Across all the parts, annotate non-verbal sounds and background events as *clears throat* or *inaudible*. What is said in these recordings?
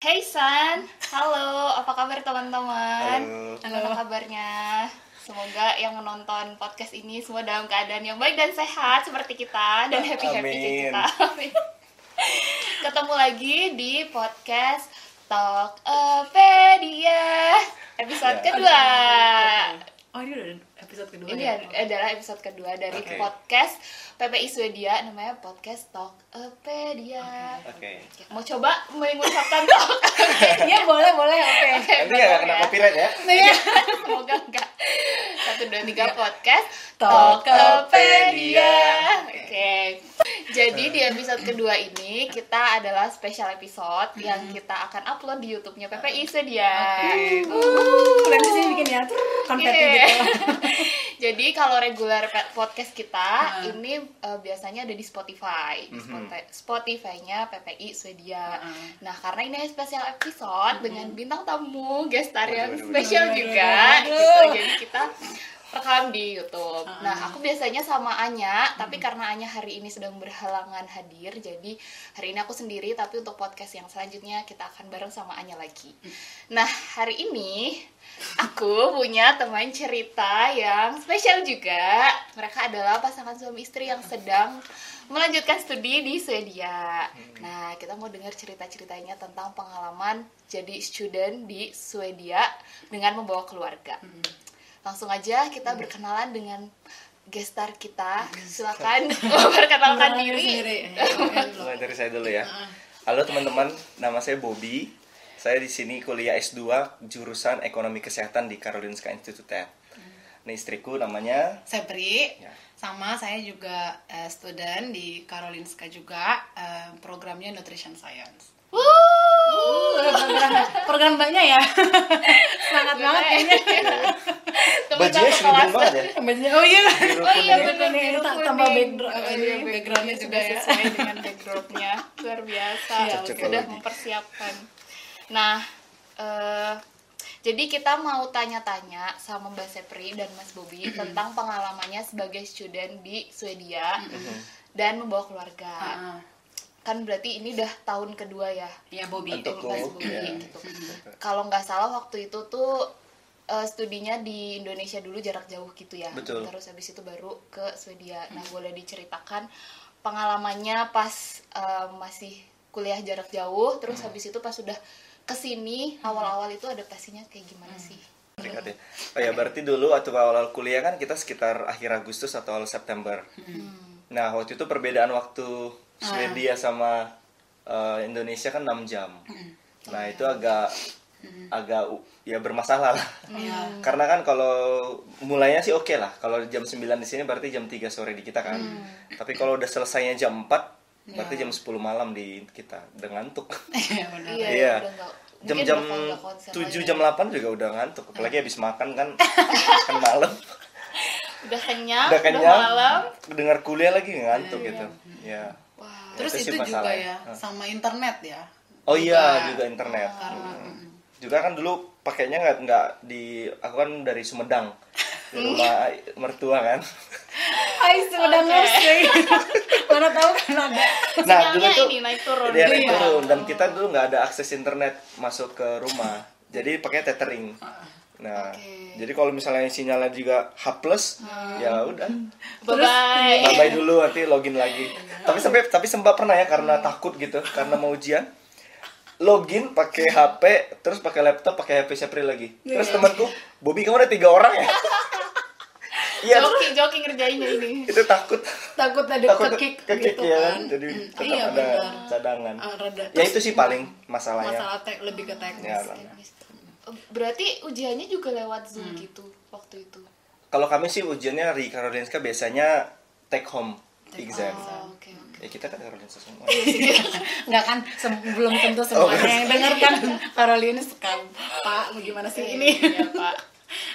Hey San, halo, apa kabar teman-teman? Halo. Gimana kabarnya? Semoga yang menonton podcast ini semua dalam keadaan yang baik dan sehat seperti kita dan happy-happy kayak Amin. kita. Amin. *laughs* Ketemu lagi di podcast Talkpedia episode Ya. kedua. Oh ini udah episode kedua Ini ya? ad- adalah episode kedua dari Oke. podcast PPI Swedia namanya podcast Talkpedia. Oke. Mau coba mengucapkan talk? *laughs* Iya boleh boleh oke. Nanti nggak kena copyright ya? Iya, semoga enggak. Satu dua tiga podcast Talkpedia. Oke. Jadi di episode kedua ini kita adalah special episode yang kita akan upload di YouTube-nya PPI Sedia. Uh, nanti sih bikin ya konfeti Iya. gitu. *laughs* *laughs* Jadi kalau regular podcast kita Hmm. ini eh, biasanya ada di Spotify, di Mhm. Spotify- Spotify-nya PPI Swedia. Hmm. Nah karena ini spesial episode dengan bintang tamu guest star yang spesial juga, gitu. waduh. Jadi kita rekam di YouTube. Hmm. Nah aku biasanya sama Anya, tapi karena Anya hari ini sedang berhalangan hadir, jadi hari ini aku sendiri. Tapi untuk podcast yang selanjutnya kita akan bareng sama Anya lagi. Nah hari ini aku punya teman cerita yang spesial juga. Mereka adalah pasangan suami istri yang sedang melanjutkan studi di Swedia. Nah, kita mau dengar cerita-ceritanya tentang pengalaman jadi student di Swedia dengan membawa keluarga. Langsung aja kita berkenalan dengan guest star kita. Silakan *laughs* perkenalkan Perkenalan diri. Mulai dari saya dulu ya. Halo teman-teman, nama saya Bobby. Saya di sini kuliah S2 jurusan Ekonomi Kesehatan di Karolinska Institute. Nah, istriku namanya Saya Pri, Ya. sama saya juga eh, student di Karolinska juga eh, programnya Nutrition Science. Uh, program, program banyak ya. *laughs* Semangat banget kayaknya. Teman bajunya kelas. banget ya. Bajunya- Oh iya. Oh iya benar kuning. tambah Oh, ini, iya, backgroundnya sudah juga ya. sesuai dengan backdropnya luar biasa Iya, sudah mempersiapkan nah eh, jadi kita mau tanya-tanya sama Mbak Sepri dan Mas Bobi tentang pengalamannya sebagai student di Swedia dan membawa keluarga. Ah, kan berarti ini udah tahun kedua ya? Iya Bobby. Untuk- Mas Bobi iya. gitu. Kalau nggak salah waktu itu tuh eh, studinya di Indonesia dulu jarak jauh gitu ya. Betul. terus habis itu baru ke Swedia. Nah boleh diceritakan pengalamannya pas eh, masih kuliah jarak jauh terus habis itu pas sudah ke sini awal-awal itu adaptasinya kayak gimana sih Singkat ya. Oh ya, berarti dulu waktu awal kuliah kan kita sekitar akhir Agustus atau awal September. Nah, waktu itu perbedaan waktu Swedia sama eh, Indonesia kan 6 jam. Nah, itu agak agak u- ya bermasalah lah. Iya. Karena kan kalau mulainya sih oke lah. Kalau jam 9 di sini berarti jam 3 sore di kita kan. Tapi kalau udah selesainya jam 4 berarti jam 10 malam di kita. Udah ngantuk. *laughs* Iya benar. iya Iya. udah Jam-jam udah nggak konsen 7 lagi. jam 8 juga udah ngantuk. Apalagi habis makan kan *laughs* kan malam. udah kenyang udah udah, kenyang. malam Dengar kuliah lagi ngantuk gitu. Ya. wah Terus Itu itu juga masalah ya ya. sama internet ya. Oh iya, Juga. juga internet. Karena Hmm. Juga kan dulu pakainya nggak nggak di aku kan dari Sumedang. *laughs* Di rumah mertua kan. Hai sudah ngoseng. *laughs* Mana tahu kan ada. Nah, dulu Sinyalnya tuh ini naik turun dia naik Iya. turun dan kita dulu nggak ada akses internet masuk ke rumah. Jadi pakai tethering. Nah, Oke. jadi kalau misalnya sinyalnya juga H+, ya udah. bye bye Bye bye dulu nanti login lagi. tapi sampai tapi sempat pernah ya karena takut gitu, karena mau ujian. Login pakai HP, terus pakai laptop, pakai HP Sepri lagi. Terus temanku, Bobby kamu ada tiga orang ya? *laughs* Iya, joking joking ngerjainnya ini itu takut. Takut ada Takut kekik kekik gitu ya kan. kan. Jadi Hmm, tetap iya, ada benar. cadangan. Ah, rada. Ya itu sih paling masalahnya. masalah tek lebih ke teknis. Ya, berarti ujiannya juga lewat zoom gitu waktu itu Kalau kami sih ujiannya di Karolinska biasanya take home exam. oh, oke oke Ya kita kan Karolinska semua. Enggak *laughs* kan sem- belum tentu Oh, semuanya yang dengar kan Caroline sekam Pak bagaimana sih ini? iya pak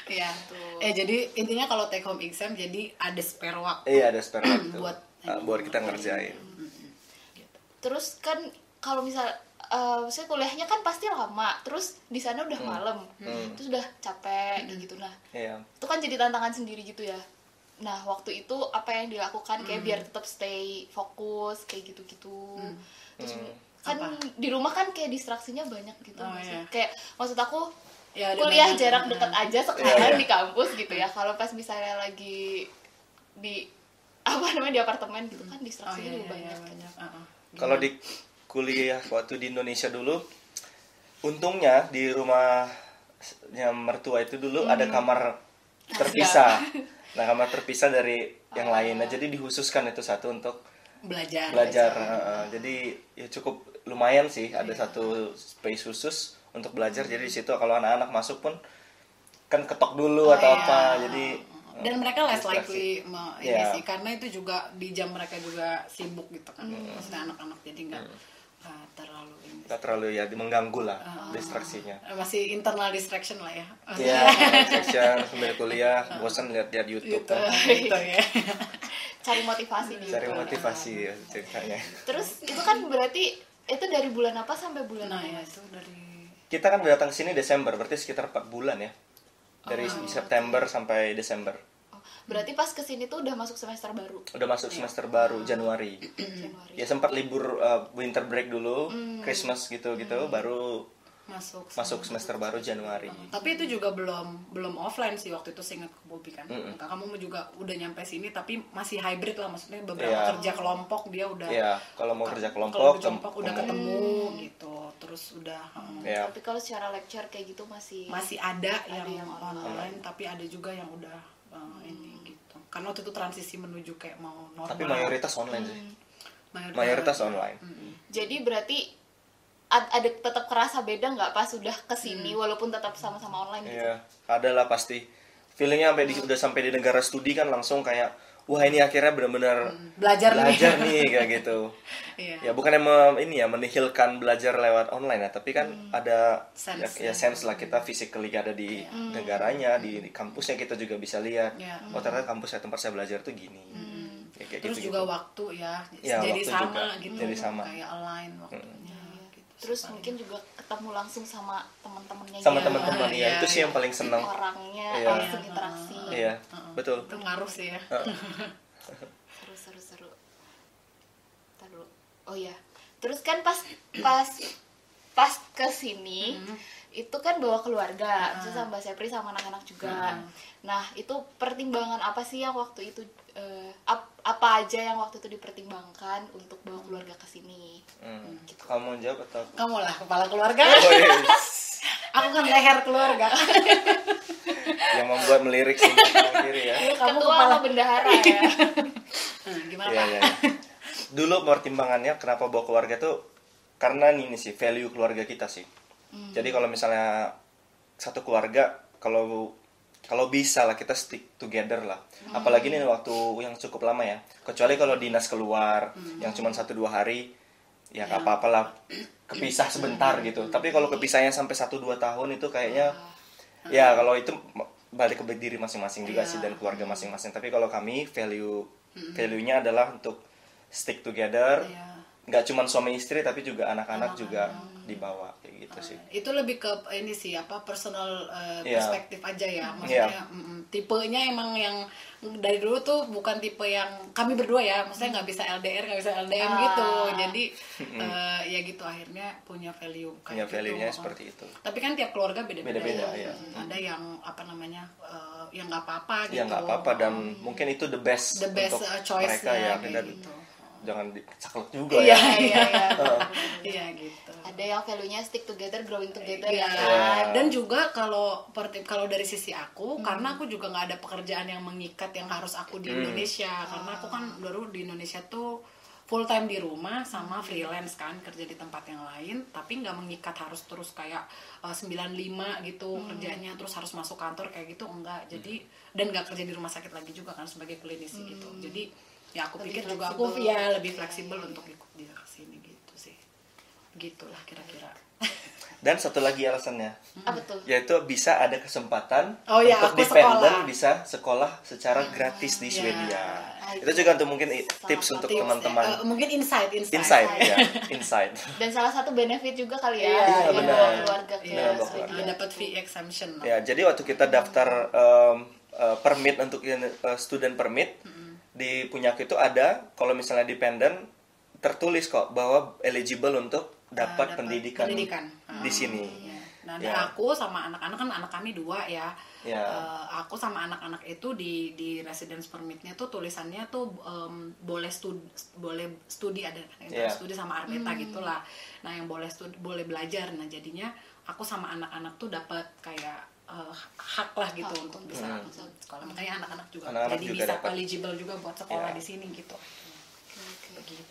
Iya. *laughs* Eh jadi intinya kalau take home exam jadi ada spare waktu. Iya ada spare waktu *clears throat* Buat- Ah, buat kita ngerjain. terus kan kalau misal eh saya kuliahnya kan pasti lama terus di sana udah malam terus udah capek kayak gitu nah Iya. itu kan jadi tantangan sendiri gitu ya nah waktu itu apa yang dilakukan kayak biar tetap stay fokus kayak gitu gitu terus kan Apa? di rumah kan kayak distraksinya banyak gitu Oh, sih? iya. kayak maksud aku Ya, kuliah banyak. jarak dekat aja sekarang Iya, iya. di kampus gitu ya kalau pas misalnya lagi di apa namanya di apartemen gitu kan Oh distraksinya iya, juga iya, banyak iya, banyak. Ah, ah. Kalau di kuliah waktu di Indonesia dulu, untungnya di rumahnya mertua itu dulu ada kamar terpisah. *laughs* Nah kamar terpisah dari yang lain. Nah jadi dihususkan itu satu untuk belajar belajar. Heeh. jadi ya cukup lumayan sih ada satu space khusus untuk belajar. Jadi di situ kalau anak-anak masuk pun kan ketok dulu atau iya. apa. Jadi dan mereka less likely me- ini Iya. sih karena itu juga di jam mereka juga sibuk gitu kan maksudnya anak-anak jadi nggak nggak terlalu ini nggak terlalu ya mengganggu lah distraksinya. Eh, masih internal distraction lah ya Iya, *laughs* section sambil kuliah, bosan lihat-lihat YouTube gitu kan. *laughs* gitu ya *laughs* cari motivasi di Cari YouTube. motivasi ya ceritanya. terus itu kan berarti itu dari bulan apa sampai bulan nah apa ya itu dari Kita kan datang ke sini Desember, berarti sekitar 4 bulan ya. Dari September sampai Desember. Oh, berarti pas ke sini tuh udah masuk semester baru Udah masuk semester baru Januari. *clears throat* Januari Ya sempat libur uh, winter break dulu, Christmas gitu-gitu, baru masuk masuk semester baru Januari. tapi itu juga belum belum offline sih waktu itu seingat ke Bobby kan kamu juga udah nyampe sini tapi masih hybrid lah maksudnya beberapa Iya. kerja kelompok dia udah Iya, kalau mau kerja kelompok, kelompok udah tem- ketemu gitu terus udah hmm, Ya, tapi kalau secara lecture kayak gitu masih masih ada, yang, yang online, tapi ada juga yang udah uh, ini gitu. Karena waktu itu transisi menuju kayak mau normal. Tapi mayoritas online sih. Mayoritas- Mayoritas online. jadi berarti ad- ada tetap kerasa beda nggak pas udah ke sini walaupun tetap sama-sama online gitu? Iya, ada lah pasti. Feelingnya sampai di, udah sampai di negara studi kan langsung kayak wah ini akhirnya benar-benar belajar nih. belajar nih *laughs* kayak gitu. Iya. Ya bukannya me- ini ya menihilkan belajar lewat online ya, tapi kan ada Sense ya, ya sense lah kita physically ada di negaranya, di, di kampusnya kita juga bisa lihat. Iya. Oh ternyata kampus saya tempat saya belajar tuh gini. Ya, kayak terus gitu, juga waktu ya, Ya, jadi waktu sama juga. gitu Jadi sama. kayak align waktunya gitu. Terus mungkin juga ketemu langsung sama teman-temannya sama gitu. teman-teman ya, Iya, itu sih yang paling seneng. orangnya Iya. langsung interaksi. Iya, betul. itu ngaruh sih ya. Seru seru seru. Ntar dulu. oh ya terus kan pas pas pas ke sini itu kan bawa keluarga. Terus sama Mbak Sepri sama anak-anak juga. Nah itu pertimbangan apa sih yang waktu itu eh, ap- apa aja yang waktu itu dipertimbangkan untuk bawa keluarga ke sini Hmm. Kamu mau jawab atau? kamu lah kepala keluarga Oh, yes. *laughs* aku kan leher keluarga *laughs* yang membuat melirik kiri ya. kamu ketua kepala bendahara ya *laughs* Hmm, gimana Iya, pak iya, iya. Dulu pertimbangannya kenapa bawa keluarga tuh karena ini sih value keluarga kita sih. Jadi kalau misalnya satu keluarga kalau kalau bisa lah kita stick together lah. Apalagi ini waktu yang cukup lama ya. Kecuali kalau dinas keluar yang cuma satu dua hari ya nggak apa-apa lah kepisah sebentar gitu. Tapi kalau kepisahnya sampai satu dua tahun itu kayaknya ya kalau itu balik ke diri masing-masing juga sih dan keluarga masing-masing. Tapi kalau kami value value-nya adalah untuk stick together Iya. Nggak cuma suami istri tapi juga anak-anak juga dibawa kayak gitu sih. Itu lebih ke ini sih apa personal uh, Iya. perspektif aja ya. Maksudnya mm, tipenya emang yang dari dulu tuh bukan tipe yang kami berdua ya maksudnya nggak bisa LDR nggak bisa LDM Ah. gitu. Jadi uh, ya gitu akhirnya punya value punya kayak value-nya gitu. seperti itu. Tapi kan tiap keluarga beda-beda Beda-beda, ya. ya. ada yang apa namanya uh, yang nggak apa-apa gitu ya nggak apa-apa dan mungkin itu the best, the best untuk choice mereka ya kayak dan gitu jangan dicaklek juga iya ya. iya iya. Iya gitu. Ada yang value-nya stick together growing together Iya. ya Dan juga kalau kalau dari sisi aku, karena aku juga nggak ada pekerjaan yang mengikat yang harus aku di Indonesia, karena aku kan baru di Indonesia tuh full time di rumah sama freelance kan kerja di tempat yang lain tapi nggak mengikat harus terus kayak uh, 95 gitu kerjanya terus harus masuk kantor kayak gitu enggak. Jadi dan nggak kerja di rumah sakit lagi juga kan sebagai klinisi gitu. Jadi ya aku Lebih pikir juga aku ya lebih fleksibel untuk ikut dia ke sini gitu sih. Gitulah kira-kira. *laughs* Dan satu lagi alasannya. Apa tuh? Yaitu bisa ada kesempatan Oh iya, untuk aku dependen sekolah. bisa sekolah secara gratis di Iya. Swedia. Ah, itu juga untuk mungkin Sama tips untuk ya. teman-teman. Eh, mungkin insight insight, insight ya. *laughs* Insight. Dan salah satu benefit juga kali ya Iya, dengan benar. keluarga ke Swedia. keluarga. dapat fee exemption lah. Ya, jadi waktu kita daftar um, uh, permit untuk uh, student permit di Punyaku itu ada kalau misalnya dependent tertulis kok bahwa eligible untuk Nah, dapat pendidikan, pendidikan. di Ah, sini. iya. Nah, dan aku sama anak-anak kan anak kami dua ya. Ya. Eh, aku sama anak-anak itu di di residence permitnya tuh tulisannya tuh em, boleh studi boleh studi ada Ya. studi sama Arbeta gitulah. Nah, yang boleh studi boleh belajar. Nah, jadinya aku sama anak-anak tuh dapat kayak eh, hak lah gitu Hak untuk bisa Hmm. sekolah. Makanya anak-anak juga Anak-anak jadi juga bisa dapat. eligible juga buat sekolah Ya. di sini gitu. Begitu.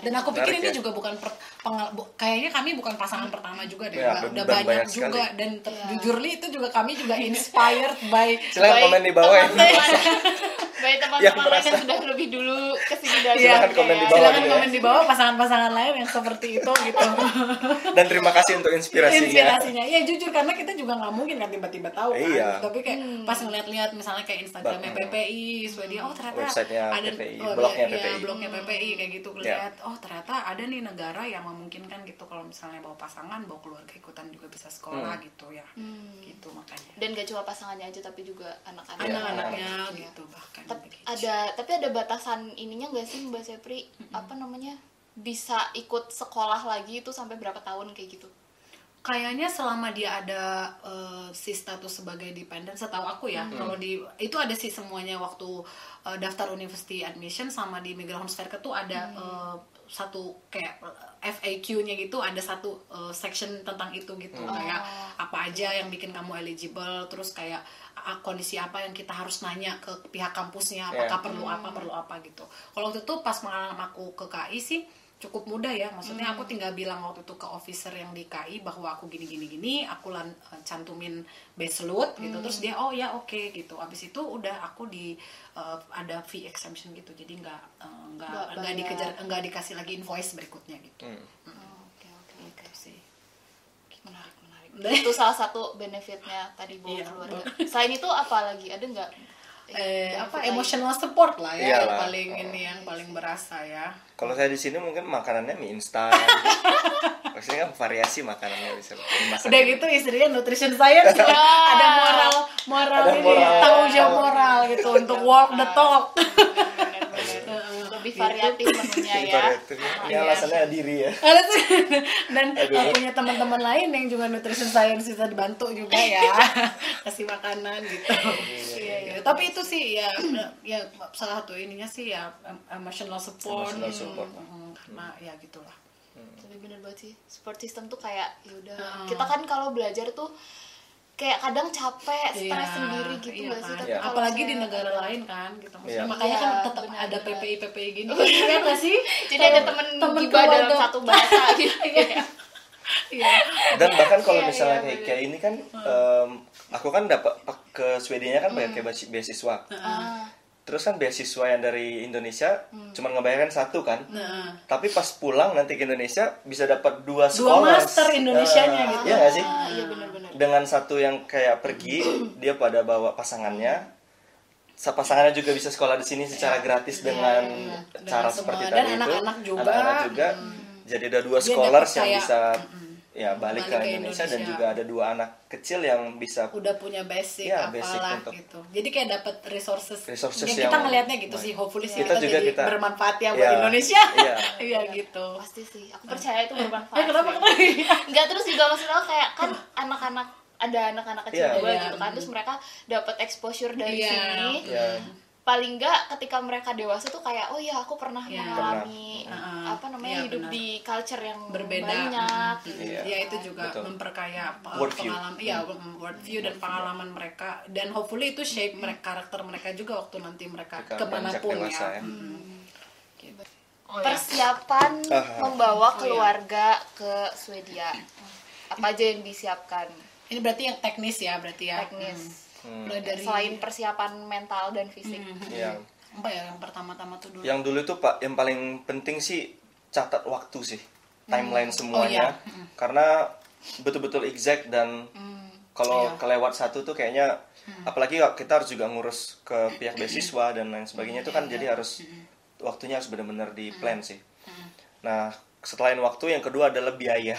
Dan aku pikir Menarik ini ya. juga bukan per- pengal- bu- kayaknya kami bukan pasangan pertama juga deh. Ya, Udah- banyak, banyak juga sekali. dan ter- Iya. jujur li itu juga kami juga inspired by *laughs* Silahkan komen di bawah ya. teman-teman- *laughs* Baik Yang teman-teman merasa- yang sudah lebih dulu ke sini dari Iya, Silahkan komen di bawah silakan gitu ya. komen di bawah pasangan-pasangan lain yang seperti itu gitu. *laughs* Dan terima kasih untuk inspirasinya. Inspirasinya. Ya jujur karena kita juga nggak mungkin kan tiba-tiba tahu kan. Iya. Tapi kayak pas ngeliat-lihat misalnya kayak Instagramnya PPI, Swedia, oh ternyata ada PPI, oh, blognya iya, PPI. blognya PPI kayak gitu Ya. lihat oh ternyata ada nih negara yang memungkinkan gitu kalau misalnya bawa pasangan, bawa keluarga ikutan juga bisa sekolah Hmm. gitu ya. Hmm. Gitu makanya. Dan gak cuma pasangannya aja tapi juga anak-anak. Anak-anaknya Iya. gitu bahkan Tep- begitu. ada tapi ada batasan ininya nggak sih Mbak Sepri apa namanya bisa ikut sekolah lagi itu sampai berapa tahun kayak gitu kayaknya selama dia ada eh, si status sebagai dependent setahu aku ya kalau di itu ada sih semuanya waktu eh, daftar university admission sama di Migrant Fair tuh ada eh, satu kayak FAQ-nya gitu ada satu eh, section tentang itu gitu. Kayak apa aja yang bikin kamu eligible terus kayak kondisi apa yang kita harus nanya ke pihak kampusnya apakah Yeah. perlu apa perlu apa gitu. Kalau waktu itu pas pengalaman aku ke KI sih cukup mudah ya. Maksudnya aku tinggal bilang waktu itu ke officer yang di KI bahwa aku gini gini gini aku lan, eh, cantumin baseload gitu. Terus dia oh ya oke gitu. Abis itu udah aku di eh, ada fee exemption gitu. Jadi nggak eh, nggak Nggak dikejar nggak dikasih lagi invoice berikutnya gitu. Hmm. Oh, oke oke oke. gitu sih menarik menarik. *laughs* Itu salah satu benefitnya tadi bawa Iya, keluarga. selain itu apa lagi? Ada nggak eh, benefit apa emotional support lah ya yang paling ini yang paling berasa ya Kalau saya di sini mungkin makanannya mie instan. *laughs* Maksudnya kan variasi makanannya bisa dimasak. udah gitu istrinya nutrition science ya. *laughs* ada moral moral Ada ini moral. tanggung jawab moral gitu untuk walk the talk lebih variatif menunya ya ya. Ini alasannya diri ya. *laughs* dan Aduh. uh, punya teman-teman lain yang juga nutrition science bisa dibantu juga ya kasih makanan gitu Iya, iya. Tapi itu sih ya ya salah satu ininya sih ya em- emotional support, Emotional support. Hmm, karena ya gitulah tapi bener banget sih support system tuh kayak yaudah Heeh. kita kan kalau belajar tuh kayak kadang capek stres Iya, sendiri gitu iya nggak sih kan? tapi Iya. kalau apalagi di negara ada- lain kan gitu Maksudnya Iya. makanya Iya, kan tetap benar, ada. PPI PPI gini *laughs* ya nggak sih jadi ada temen, Temen gibah dalam satu bahasa *laughs* gitu ya Iya. Dan bahkan kalau Iya, misalnya iya, kayak, kayak ini kan, em, aku kan dapat ke Swedianya kan pakai basi- beasiswa. Ah, Terus kan beasiswa yang dari Indonesia cuma ngebayarkan satu kan. Tapi pas pulang nanti ke Indonesia bisa dapat dua Dua sekolah. master Indonesianya gitu. Iya nggak sih? ah, iya benar-benar Dengan satu yang kayak pergi, *coughs* dia pada bawa pasangannya. Sa- Pasangannya juga bisa sekolah di sini secara gratis dengan iya. cara Dengan seperti semua. tadi Dan itu. anak-anak juga. Anak-anak juga. Jadi ada dua scholars yang kayak, bisa ya balik, balik ke, ke Indonesia, dan Indonesia. juga ada dua anak kecil yang bisa udah punya basic Iya, basic apalah untuk- gitu jadi kayak dapat resources, Resources ya, kita yang ngelihatnya gitu baik. sih hopefully sih Kita kita, juga jadi kita- bermanfaat ya buat Iya, Indonesia *laughs* iya. iya gitu pasti sih aku percaya itu bermanfaat eh kenapa sih. *laughs* kenapa Enggak terus juga maksudnya kayak kan anak-anak ada anak-anak kecil Iya. juga Iya. gitu kan terus mereka dapat exposure dari Iya. sini ya paling enggak ketika mereka dewasa tuh kayak oh ya aku pernah Iya. mengalami Pernah. apa namanya Iya, hidup benar. di culture yang berbeda banyak Mm, gitu. Iya. ya itu juga Betul. memperkaya apa, Worldview. pengalaman iya world view dan pengalaman mereka dan hopefully itu shape mereka karakter mereka juga waktu nanti mereka beranjak ke mana pun dewasa ya, ya. Mm. Gitu. Oh, ya. persiapan Ah. membawa Oh, iya. keluarga ke Swedia apa aja yang disiapkan ini berarti yang teknis ya berarti ya teknis Hmm. Mulai dari selain persiapan mental dan fisik. Hmm. yang apa ya yang pertama-tama tuh dulu? Yang dulu itu pak yang paling penting sih catat waktu sih timeline semuanya. Oh, iya. karena betul-betul exact dan Hmm. kalau Iya. kelewat satu tuh kayaknya apalagi kok kita harus juga ngurus ke pihak beasiswa dan lain sebagainya itu kan Iya, jadi harus waktunya harus benar-benar di plan sih. Hmm. nah selain waktu yang kedua adalah biaya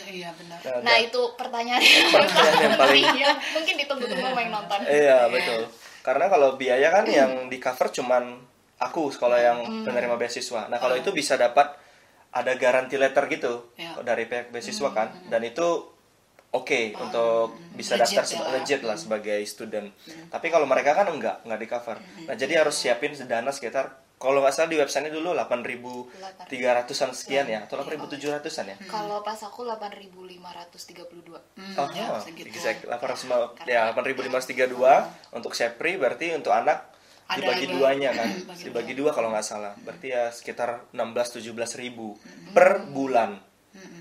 Nah, iya benar. Nah, nah itu pertanyaan Pertanyaan yang paling- Iya, mungkin ditunggu-tunggu sama yang nonton. Iya betul. Karena kalau biaya kan yang di cover cuman aku sekolah yang penerima beasiswa. Nah kalau itu bisa dapat ada garansi letter gitu Ya. dari pihak beasiswa kan, dan itu oke untuk bisa Legit daftar ya. seba- legit lah sebagai student. Tapi kalau mereka kan enggak, enggak di cover. Nah jadi harus siapin dana sekitar kalau nggak salah di websitenya dulu 8.300an sekian ya, atau 8.700an ya. Kalau pas aku 8.532. Oh, ya, oh, segitu. exact. 800 ya 8.532 untuk Sepri berarti untuk anak Ada dibagi yang- duanya kan. Bagi dibagi dua kalau nggak salah. Berarti ya sekitar 16 17 ribu per bulan.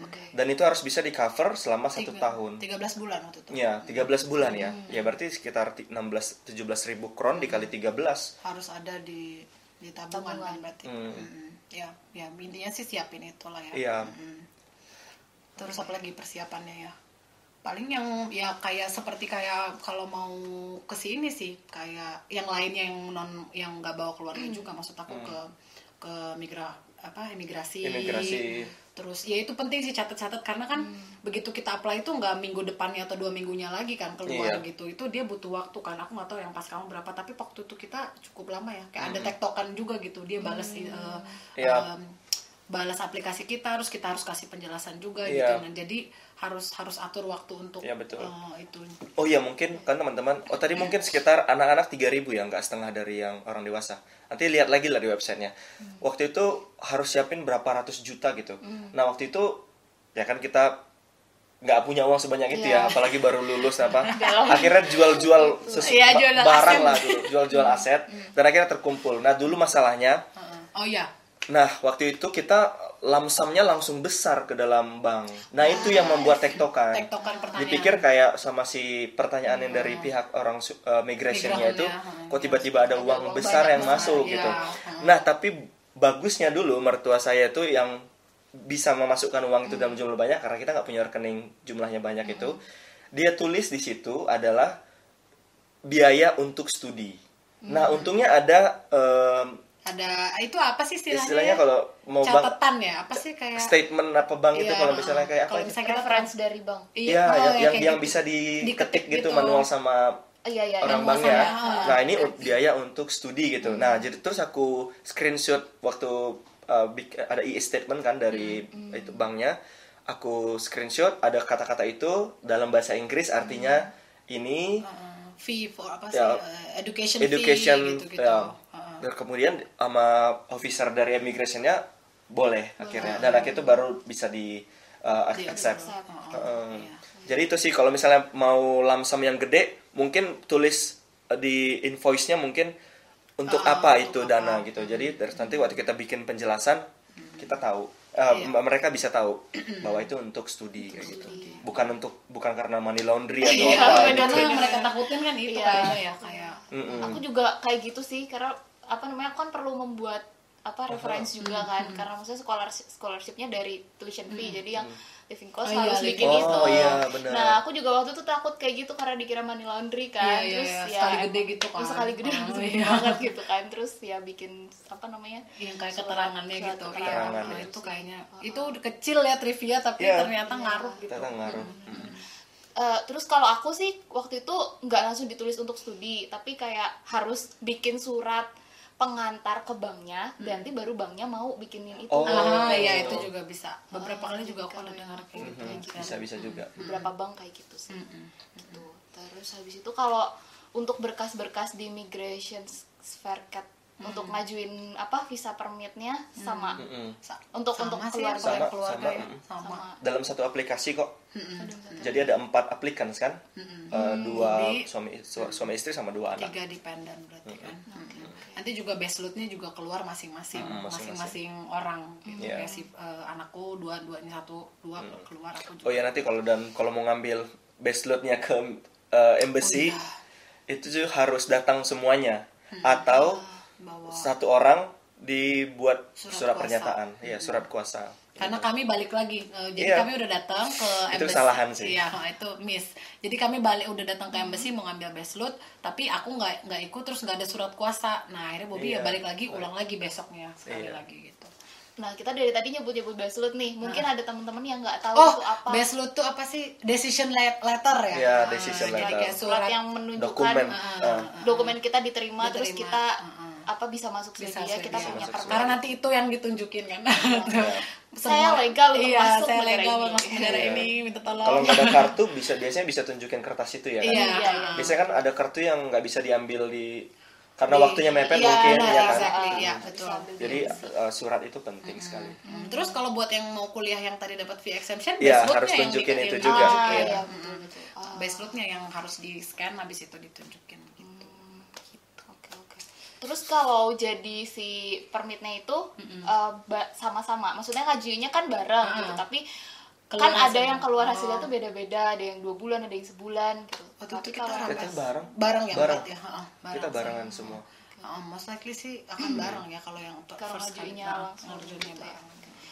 Oke. Dan itu harus bisa di cover selama satu Tiga- tahun. 13 bulan waktu itu Ya, 13 bulan ya. Ya berarti sekitar ti- 16 17 ribu kron dikali 13. harus ada di di tabungan, Tabungan. kan berarti Hmm. Mm-mm. ya ya intinya sih siapin itulah ya Iya. Mm-mm. terus apa lagi persiapannya ya paling yang ya kayak seperti kayak kalau mau ke sini sih kayak yang lainnya yang non yang nggak bawa keluarga juga maksud aku ke ke migra apa imigrasi Imigrasi. Terus ya itu penting sih catat-catat karena kan begitu kita apply itu nggak minggu depannya atau dua minggunya lagi kan keluar Iya. gitu. Itu dia butuh waktu kan. Aku nggak tahu yang pas kamu berapa tapi waktu itu kita cukup lama ya. Kayak ada tektokan juga gitu. Dia balas eh, Iya. em, balas aplikasi kita harus kita harus kasih penjelasan juga Iya. gitu nah jadi harus harus atur waktu untuk Iya, betul. eh, itu Oh iya mungkin kan teman-teman. Oh tadi mungkin sekitar anak-anak 3000 ya, nggak setengah dari yang orang dewasa. Nanti lihat lagi lah di websitenya. Waktu itu harus siapin berapa ratus juta gitu. Nah waktu itu ya kan kita nggak punya uang sebanyak itu ya, Iya. apalagi baru lulus apa. *laughs* akhirnya jual-jual sesu- Iya, jual barang aset. lah dulu, jual-jual aset. Dan akhirnya terkumpul. Nah dulu masalahnya, oh ya nah waktu itu kita lamsamnya langsung besar ke dalam bank. Nah itu yang membuat tektokan. tektokan pertanyaan dipikir kayak sama si pertanyaan yang dari pihak orang uh, migrationnya itu Migrasinya, kok tiba-tiba ada uang besar yang besar, masuk iya. gitu. Hmm. nah tapi bagusnya dulu mertua saya itu yang bisa memasukkan uang itu dalam jumlah banyak karena kita nggak punya rekening jumlahnya banyak itu. Dia tulis di situ adalah biaya untuk studi. Nah untungnya ada em, ada itu apa sih istilahnya, istilahnya ya? kalau mau bank catatan ya apa sih kayak statement apa bank itu Iya, kalau misalnya kayak apa kalau itu? misalnya kita Reference dari bank. Iya, Iya, oh, yang, ya, yang, kayak yang gitu. bisa diketik Diketik gitu, gitu. manual sama Iya iya. orang yang banknya. masalah. Nah ini biaya untuk studi gitu. Nah jadi terus aku screenshot waktu uh, ada e-statement kan dari itu banknya. Aku screenshot ada kata-kata itu dalam bahasa Inggris artinya ini uh, fee for apa sih Ya, uh, education, education fee gitu gitu ya. Dan kemudian sama officer dari immigrationnya boleh akhirnya dan akhirnya itu baru bisa di uh, Di- accept. Oh, Heeh. iya. Jadi itu sih kalau misalnya mau lamsam yang gede, mungkin tulis uh, di invoice-nya mungkin untuk Ah, apa untuk itu apa. dana gitu. Jadi terus nanti waktu kita bikin penjelasan, kita tahu uh, Iya. mereka bisa tahu *clears throat* bahwa itu untuk studi kayak gitu. Bukan untuk bukan karena money laundry atau Iya, apa karena gitu. yang mereka takutin kan itu Iya. kayaknya ya kayak Mm-mm. Aku juga kayak gitu sih karena apa namanya aku kan perlu membuat apa reference juga kan karena maksudnya scholarship scholarshipnya dari tuition fee jadi yang living cost Oh, iya, harus living bikin cost. itu. Oh, iya, benar. Nah aku juga waktu itu takut kayak gitu karena dikira money laundry kan Iya, iya, terus iya. ya Sekali gede gitu kan. terus sekali gede Oh, langsung iya. gede banget gitu kan terus ya bikin apa namanya yang kayak surat- keterangannya surat gitu keterangan. iya itu kayaknya itu kecil ya trivia tapi Iya. ternyata ngaruh gitu Ternyata ngaruh. Eh, terus kalau aku sih waktu itu nggak langsung ditulis untuk studi tapi kayak harus bikin surat pengantar ke banknya nanti baru banknya mau bikinin itu Oh. ah gitu. ya itu juga bisa beberapa Ah, kali juga aku kalau ada dengar kayak gitu Bisa bisa juga. beberapa bank kayak gitu sih Mm-mm. gitu terus habis itu kalau untuk berkas-berkas di immigration Faircat untuk ngajuin apa visa permitnya sama Mm-mm. Sa- Untuk- sama untuk sih, keluarga. keluarga, Sama, keluarga sama, ya. Mm. sama, sama. Dalam satu aplikasi kok. Mm-mm. Jadi ada empat applicants kan, Eh, dua Jadi- suami su- suami istri sama dua anak. tiga dependen berarti kan? Nanti juga baselotnya juga keluar masing-masing Mm, masing-masing. orang gitu. Iya. kayak si eh, anakku dua dua ini satu dua keluar aku juga. Oh ya nanti kalau dan kalau mau ngambil base loadnya ke eh, embassy Oh, itu juga harus datang semuanya. Atau bawa satu orang dibuat Surat surat, kuasa. pernyataan, ya surat kuasa. karena kami balik lagi eh, jadi Iya. kami udah datang ke Itu embassy kesalahan sih. iya itu miss jadi kami balik udah datang ke embassy mau ngambil baselot tapi aku nggak nggak ikut terus nggak ada surat kuasa nah akhirnya Bobby ya Iya. balik lagi ulang lagi besoknya sekali Iya. lagi gitu nah kita dari tadi nyebut-nyebut baselut nih mungkin ada teman-teman yang nggak tahu oh itu apa baselot tuh apa sih decision le- letter ya Iya, Ah, decision kayak- letter. kayak surat surat yang menunjukkan Dokumen. uh, Ah. dokumen kita diterima, terus Diterima, kita uh-uh. Apa bisa masuk bisa Swedia kita Swedia. punya permen karena nanti itu yang ditunjukin kan *laughs* Saya legal untuk iya, masuk saya negara legal ini. masuk negara Iya. ini minta tolong Kalau nggak ada *laughs* kartu bisa biasanya bisa tunjukin kertas itu ya kan. iya Iya, iya. Biasanya kan ada kartu yang nggak bisa diambil di karena Di- waktunya mepet iya, mungkin nah, ya kan. exactly, iya, Bisa betul. Jadi uh, surat itu penting sekali. Hmm, terus kalau buat yang mau kuliah yang tadi dapat fee exemption Iya, base load-nya harus yang tunjukin itu juga. ah, ditunjukin. iya, Hmm. betul, betul. Ah. base load-nya yang harus di scan habis itu ditunjukin gitu. Terus kalau jadi si permitnya itu eh, ba- sama-sama, maksudnya ngajuinnya kan bareng Ah. gitu, tapi Keluar kan ada hasilnya. yang keluar hasilnya Oh. tuh beda-beda, ada yang dua bulan, ada yang sebulan gitu. Waktu tapi itu kita kalau. Kita bareng. bareng ya Bareng. empat ya heeh, Kita barengan semua. Heeh, most likely sih akan bareng ya kalau yang untuk kalau first kali. langsung ngajuinnya gitu ya. bareng.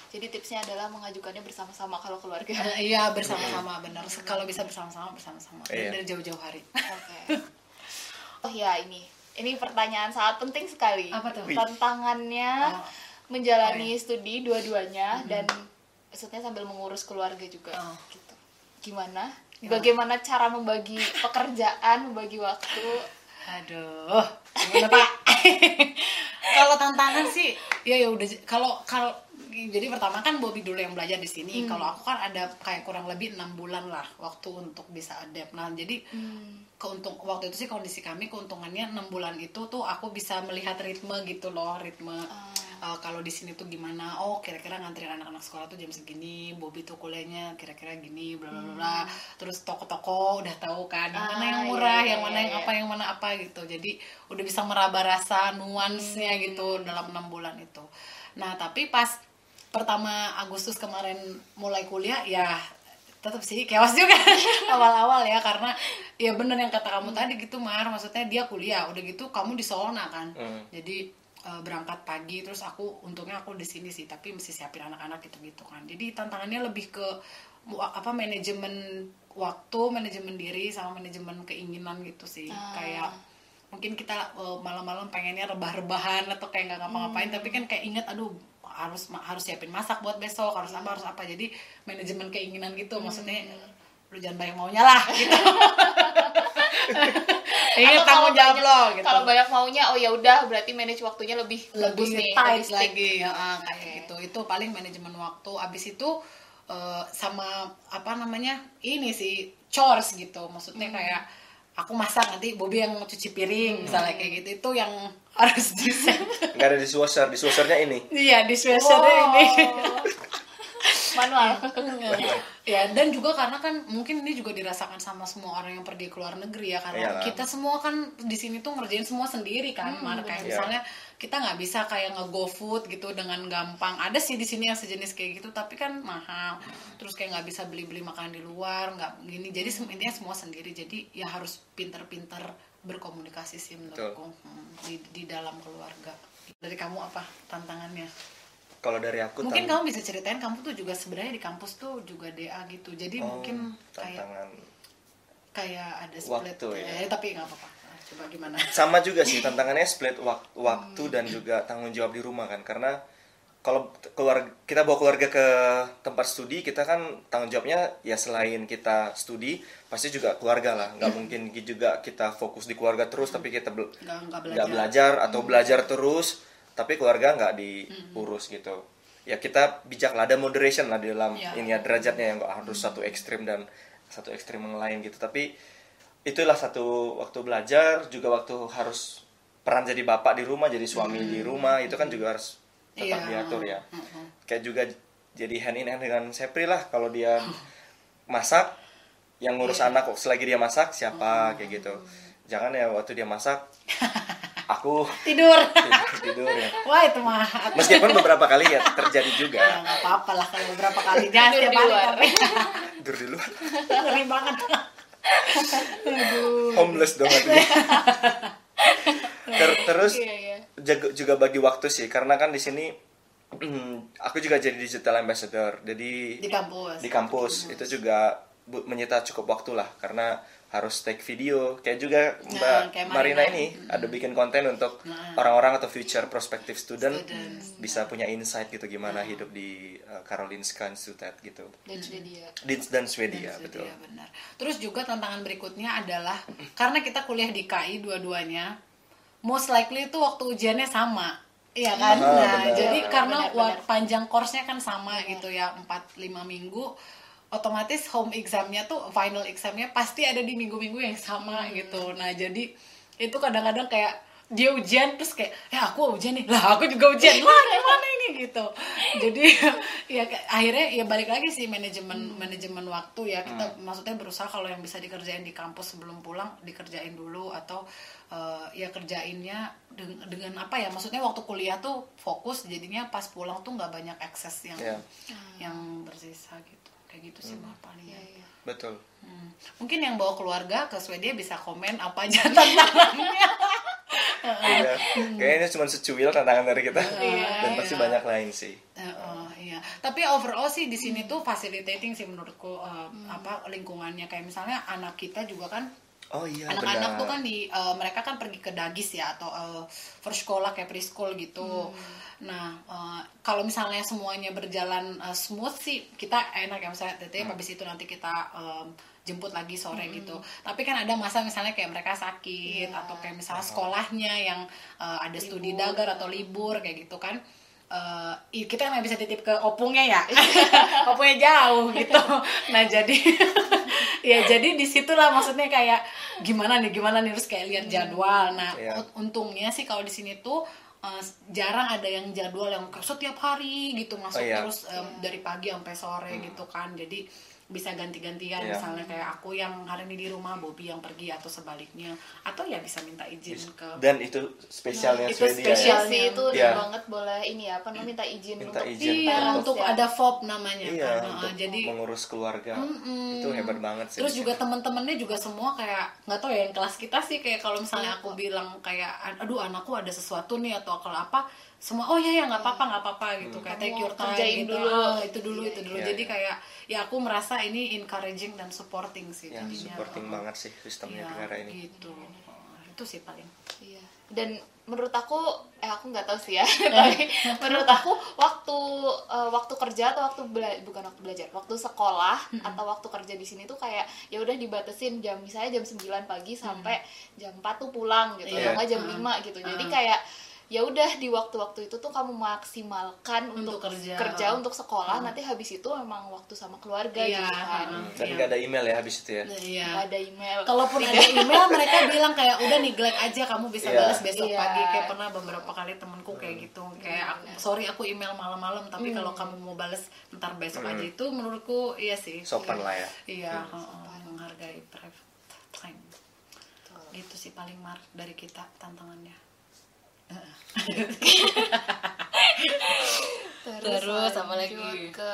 Jadi tipsnya adalah mengajukannya bersama-sama kalau keluarga. Eh, *laughs* iya bersama-sama benar kalau bisa bersama-sama bersama-sama Dan Iya. dari jauh-jauh hari Oke. Oh ya ini, ini pertanyaan sangat penting sekali. Apa tuh? Tantangannya Oh. menjalani studi dua-duanya dan maksudnya sambil mengurus keluarga juga. Oh. Gitu. Gimana? Gimana? Bagaimana cara membagi pekerjaan, membagi waktu? Aduh, gimana Pak? *laughs* kalau tantangan sih, ya ya udah. Kalau kalau jadi pertama kan Bobby dulu yang belajar di sini. Hmm. Kalau aku kan ada kayak kurang lebih enam bulan lah waktu untuk bisa adapt. Nah jadi Hmm. keuntung waktu itu sih kondisi kami keuntungannya enam bulan itu tuh aku bisa melihat ritme gitu loh ritme Ah. uh, kalau di sini tuh gimana oh kira-kira nganterin anak-anak sekolah tuh jam segini Bobby tuh kuliahnya kira-kira gini bla bla bla bla. terus toko-toko udah tahu kan yang mana Hmm. Ah, yang iya, murah iya, yang mana iya, yang iya. apa yang mana apa gitu jadi udah bisa meraba rasa nuansnya Hmm. gitu dalam enam bulan itu nah tapi pas pertama Agustus kemarin mulai kuliah ya tetap sih chaos juga. *laughs* Awal-awal ya karena ya bener yang kata kamu tadi gitu Mar. Maksudnya dia kuliah udah gitu kamu di Solna kan. Hmm. jadi eh, berangkat pagi terus aku untungnya aku di sini sih tapi mesti siapin anak-anak gitu gitu kan. Jadi tantangannya lebih ke apa manajemen waktu manajemen diri sama manajemen keinginan gitu sih. Ah. kayak mungkin kita eh, malam-malam pengennya rebah-rebahan atau kayak nggak ngapa-ngapain tapi kan kayak inget aduh harus harus siapin masak buat besok harus apa harus apa. Jadi manajemen keinginan gitu maksudnya lu jangan banyak maunya lah *laughs* gitu. *laughs* Ini Atau tanggung jawab lo gitu. Kalau banyak maunya, oh ya udah berarti manage waktunya lebih lebih nih, tight lebih lagi ya kayak gitu. Itu paling manajemen waktu. Abis itu eh, sama apa namanya ini sih chores gitu. Maksudnya kayak aku masak nanti Bobby yang cuci piring misalnya kayak gitu itu yang harus di Nggak ada dishwasher, dishwashernya ini. iya di Wow. ini Manual. *laughs* ya dan juga karena kan mungkin ini juga dirasakan sama semua orang yang pergi ke luar negeri ya karena Iyalah. kita semua kan di sini tuh ngerjain semua sendiri kan Mar. kayak Iya. misalnya kita nggak bisa kayak nge-go food gitu dengan gampang ada sih di sini yang sejenis kayak gitu tapi kan mahal terus kayak nggak bisa beli-beli makanan di luar nggak gini jadi intinya semua sendiri jadi ya harus pinter-pinter berkomunikasi sih menurutku Hmm, di, di dalam keluarga dari kamu apa tantangannya Kalau dari aku mungkin kamu bisa ceritain kamu tuh juga sebenarnya di kampus tuh juga DA gitu. Jadi Oh, mungkin kayak tantangan kayak ada split Waktu, ya. eh, tapi nggak apa-apa. Nah, coba gimana? *laughs* Sama juga sih *laughs* tantangannya split wak- waktu dan juga tanggung jawab di rumah kan. Karena kalau keluar kita bawa keluarga ke tempat studi kita kan tanggung jawabnya ya selain kita studi pasti juga keluarga lah. Nggak mungkin juga kita fokus di keluarga terus tapi kita bel- nggak nggak belajar, nggak belajar. atau belajar terus tapi keluarga nggak diurus gitu ya kita bijak lah ada moderation lah di dalam Ya. ini ya derajatnya yang nggak harus satu ekstrim dan satu ekstrim yang lain gitu tapi itulah satu waktu belajar juga waktu harus peran jadi bapak di rumah jadi suami di rumah itu kan juga harus tetap Iya. diatur ya Mm-mm. kayak juga jadi hand in hand dengan Sepri lah kalau dia masak yang ngurus Iya. anak kok selagi dia masak Oh. siapa kayak gitu jangan ya waktu dia masak *laughs* aku tidur. *laughs* Tidur ya. Wah itu mah aku meskipun beberapa kali ya terjadi juga. Ya nggak apa-apa lah kalau beberapa kali jangan Tidur setiap di hari luar. tapi *laughs* tidur di luar. *laughs* Ngeri banget. Aduh. Homeless dong artinya. Ter- terus Iya, iya. jaga- juga bagi waktu sih karena kan di sini aku juga jadi digital ambassador jadi di kampus. di kampus. Itu juga menyita cukup waktu lah karena harus take video kayak juga mbak kayak Marina, Marina. ini ada bikin konten untuk Nah. orang-orang atau future prospective student Students. bisa punya insight gitu gimana hidup di uh, Karolinska Institutet gitu Dan sudah dia. di dan Swedia Dan betul Iya benar. Terus juga tantangan berikutnya adalah karena kita kuliah di KI dua-duanya, most likely itu waktu ujiannya sama Iya kan? Ah, nah, benar. jadi karena Benar, wa- benar. panjang course-nya kan sama gitu ya, 4 5 minggu otomatis home examnya tuh final examnya pasti ada di minggu-minggu yang sama gitu. Nah, jadi itu kadang-kadang kayak dia ujian terus kayak ya aku ujian nih. Lah aku juga ujian. *laughs* Lah gimana ini? Gitu. Jadi *laughs* ya akhirnya ya balik lagi sih manajemen manajemen waktu ya. Kita maksudnya berusaha kalau yang bisa dikerjain di kampus sebelum pulang dikerjain dulu atau eh, ya kerjainnya deng- dengan apa ya maksudnya waktu kuliah tuh fokus jadinya pas pulang tuh nggak banyak akses yang Iya. yang bersisa gitu kayak gitu sih mah paling Iya, iya. betul Hmm. Mungkin yang bawa keluarga ke Swedia bisa komen apa aja *laughs* tantangannya. Iya. Kayaknya cuma secuil tantangan dari kita. Iya, Dan pasti iya. banyak lain sih. Eh, oh, iya. Tapi overall sih di sini tuh facilitating sih menurutku eh, apa lingkungannya kayak misalnya anak kita juga kan Oh iya anak-anak benar. tuh kan di eh, mereka kan pergi ke dagis ya atau eh, first sekolah kayak preschool gitu. Nah eh, kalau misalnya semuanya berjalan eh, smooth sih kita enak ya misalnya teteh habis itu nanti kita em, jemput lagi sore gitu. Tapi kan ada masa misalnya kayak mereka sakit atau kayak misalnya sekolahnya yang eh, ada studi dagar atau libur kayak gitu kan. Eh, i- kita nggak bisa titip ke opungnya ya, *laughs* opungnya jauh gitu. Nah jadi *laughs* ya jadi di situlah maksudnya kayak gimana nih gimana nih terus kayak lihat jadwal. Nah un- untungnya sih kalau di sini tuh eh, jarang ada yang jadwal yang setiap hari gitu masuk Oh, iya. terus em, dari pagi sampai sore gitu kan. Jadi bisa ganti-gantian Iya. misalnya kayak aku yang hari ini di rumah, Bobby yang pergi atau sebaliknya atau ya bisa minta izin ke Dan itu spesialnya Itu Swedia Iya ya. sih itu udah Iya. banget boleh ini ya apa minta izin Minta untuk izin Iya, untuk- untuk ya. ada FOB namanya Iya, kan. Nah, untuk jadi mengurus keluarga. Mm-mm. Itu hebat banget sih. Terus juga teman-temannya juga semua kayak nggak tahu ya yang kelas kita sih kayak kalau misalnya aku bilang kayak aduh anakku ada sesuatu nih atau kalau apa semua oh ya ya nggak apa-apa nggak apa-apa gitu kayak take your time kerjain gitu dulu. Ah, itu dulu itu dulu Iya, jadi iya. kayak ya aku merasa ini encouraging dan supporting sih ya, jadinya. supporting Oh, banget sih sistemnya iya, di negara ini. gitu Oh, itu sih paling Iya. Dan menurut aku, eh aku nggak tahu sih ya. *laughs* Tapi menurut aku waktu eh, waktu kerja atau waktu bela- bukan waktu belajar, waktu sekolah atau waktu kerja di sini tuh kayak ya udah dibatesin jam misalnya jam 9 pagi sampai jam 4 tuh pulang gitu, Iya. atau nggak jam Hmm. 5 gitu. Jadi Hmm. kayak ya udah di waktu-waktu itu tuh kamu maksimalkan Untuk untuk, kerja. untuk sekolah nanti habis itu memang waktu sama keluarga Iya, gitu kan. hmm. Dan Iya. nggak ada email ya habis itu ya. Iya. Nggak ada email. Kalaupun ada *laughs* email mereka bilang kayak udah neglect aja kamu bisa Iya. balas besok Iya. pagi. Kayak pernah beberapa kali temenku kayak gitu kayak aku, sorry aku email malam-malam tapi kalau kamu mau balas ntar besok aja. Itu menurutku iya sih. Sopan lah ya. iya heeh, menghargai private time. Gitu sih paling mar dari kita tantangannya Terus apa lagi? ke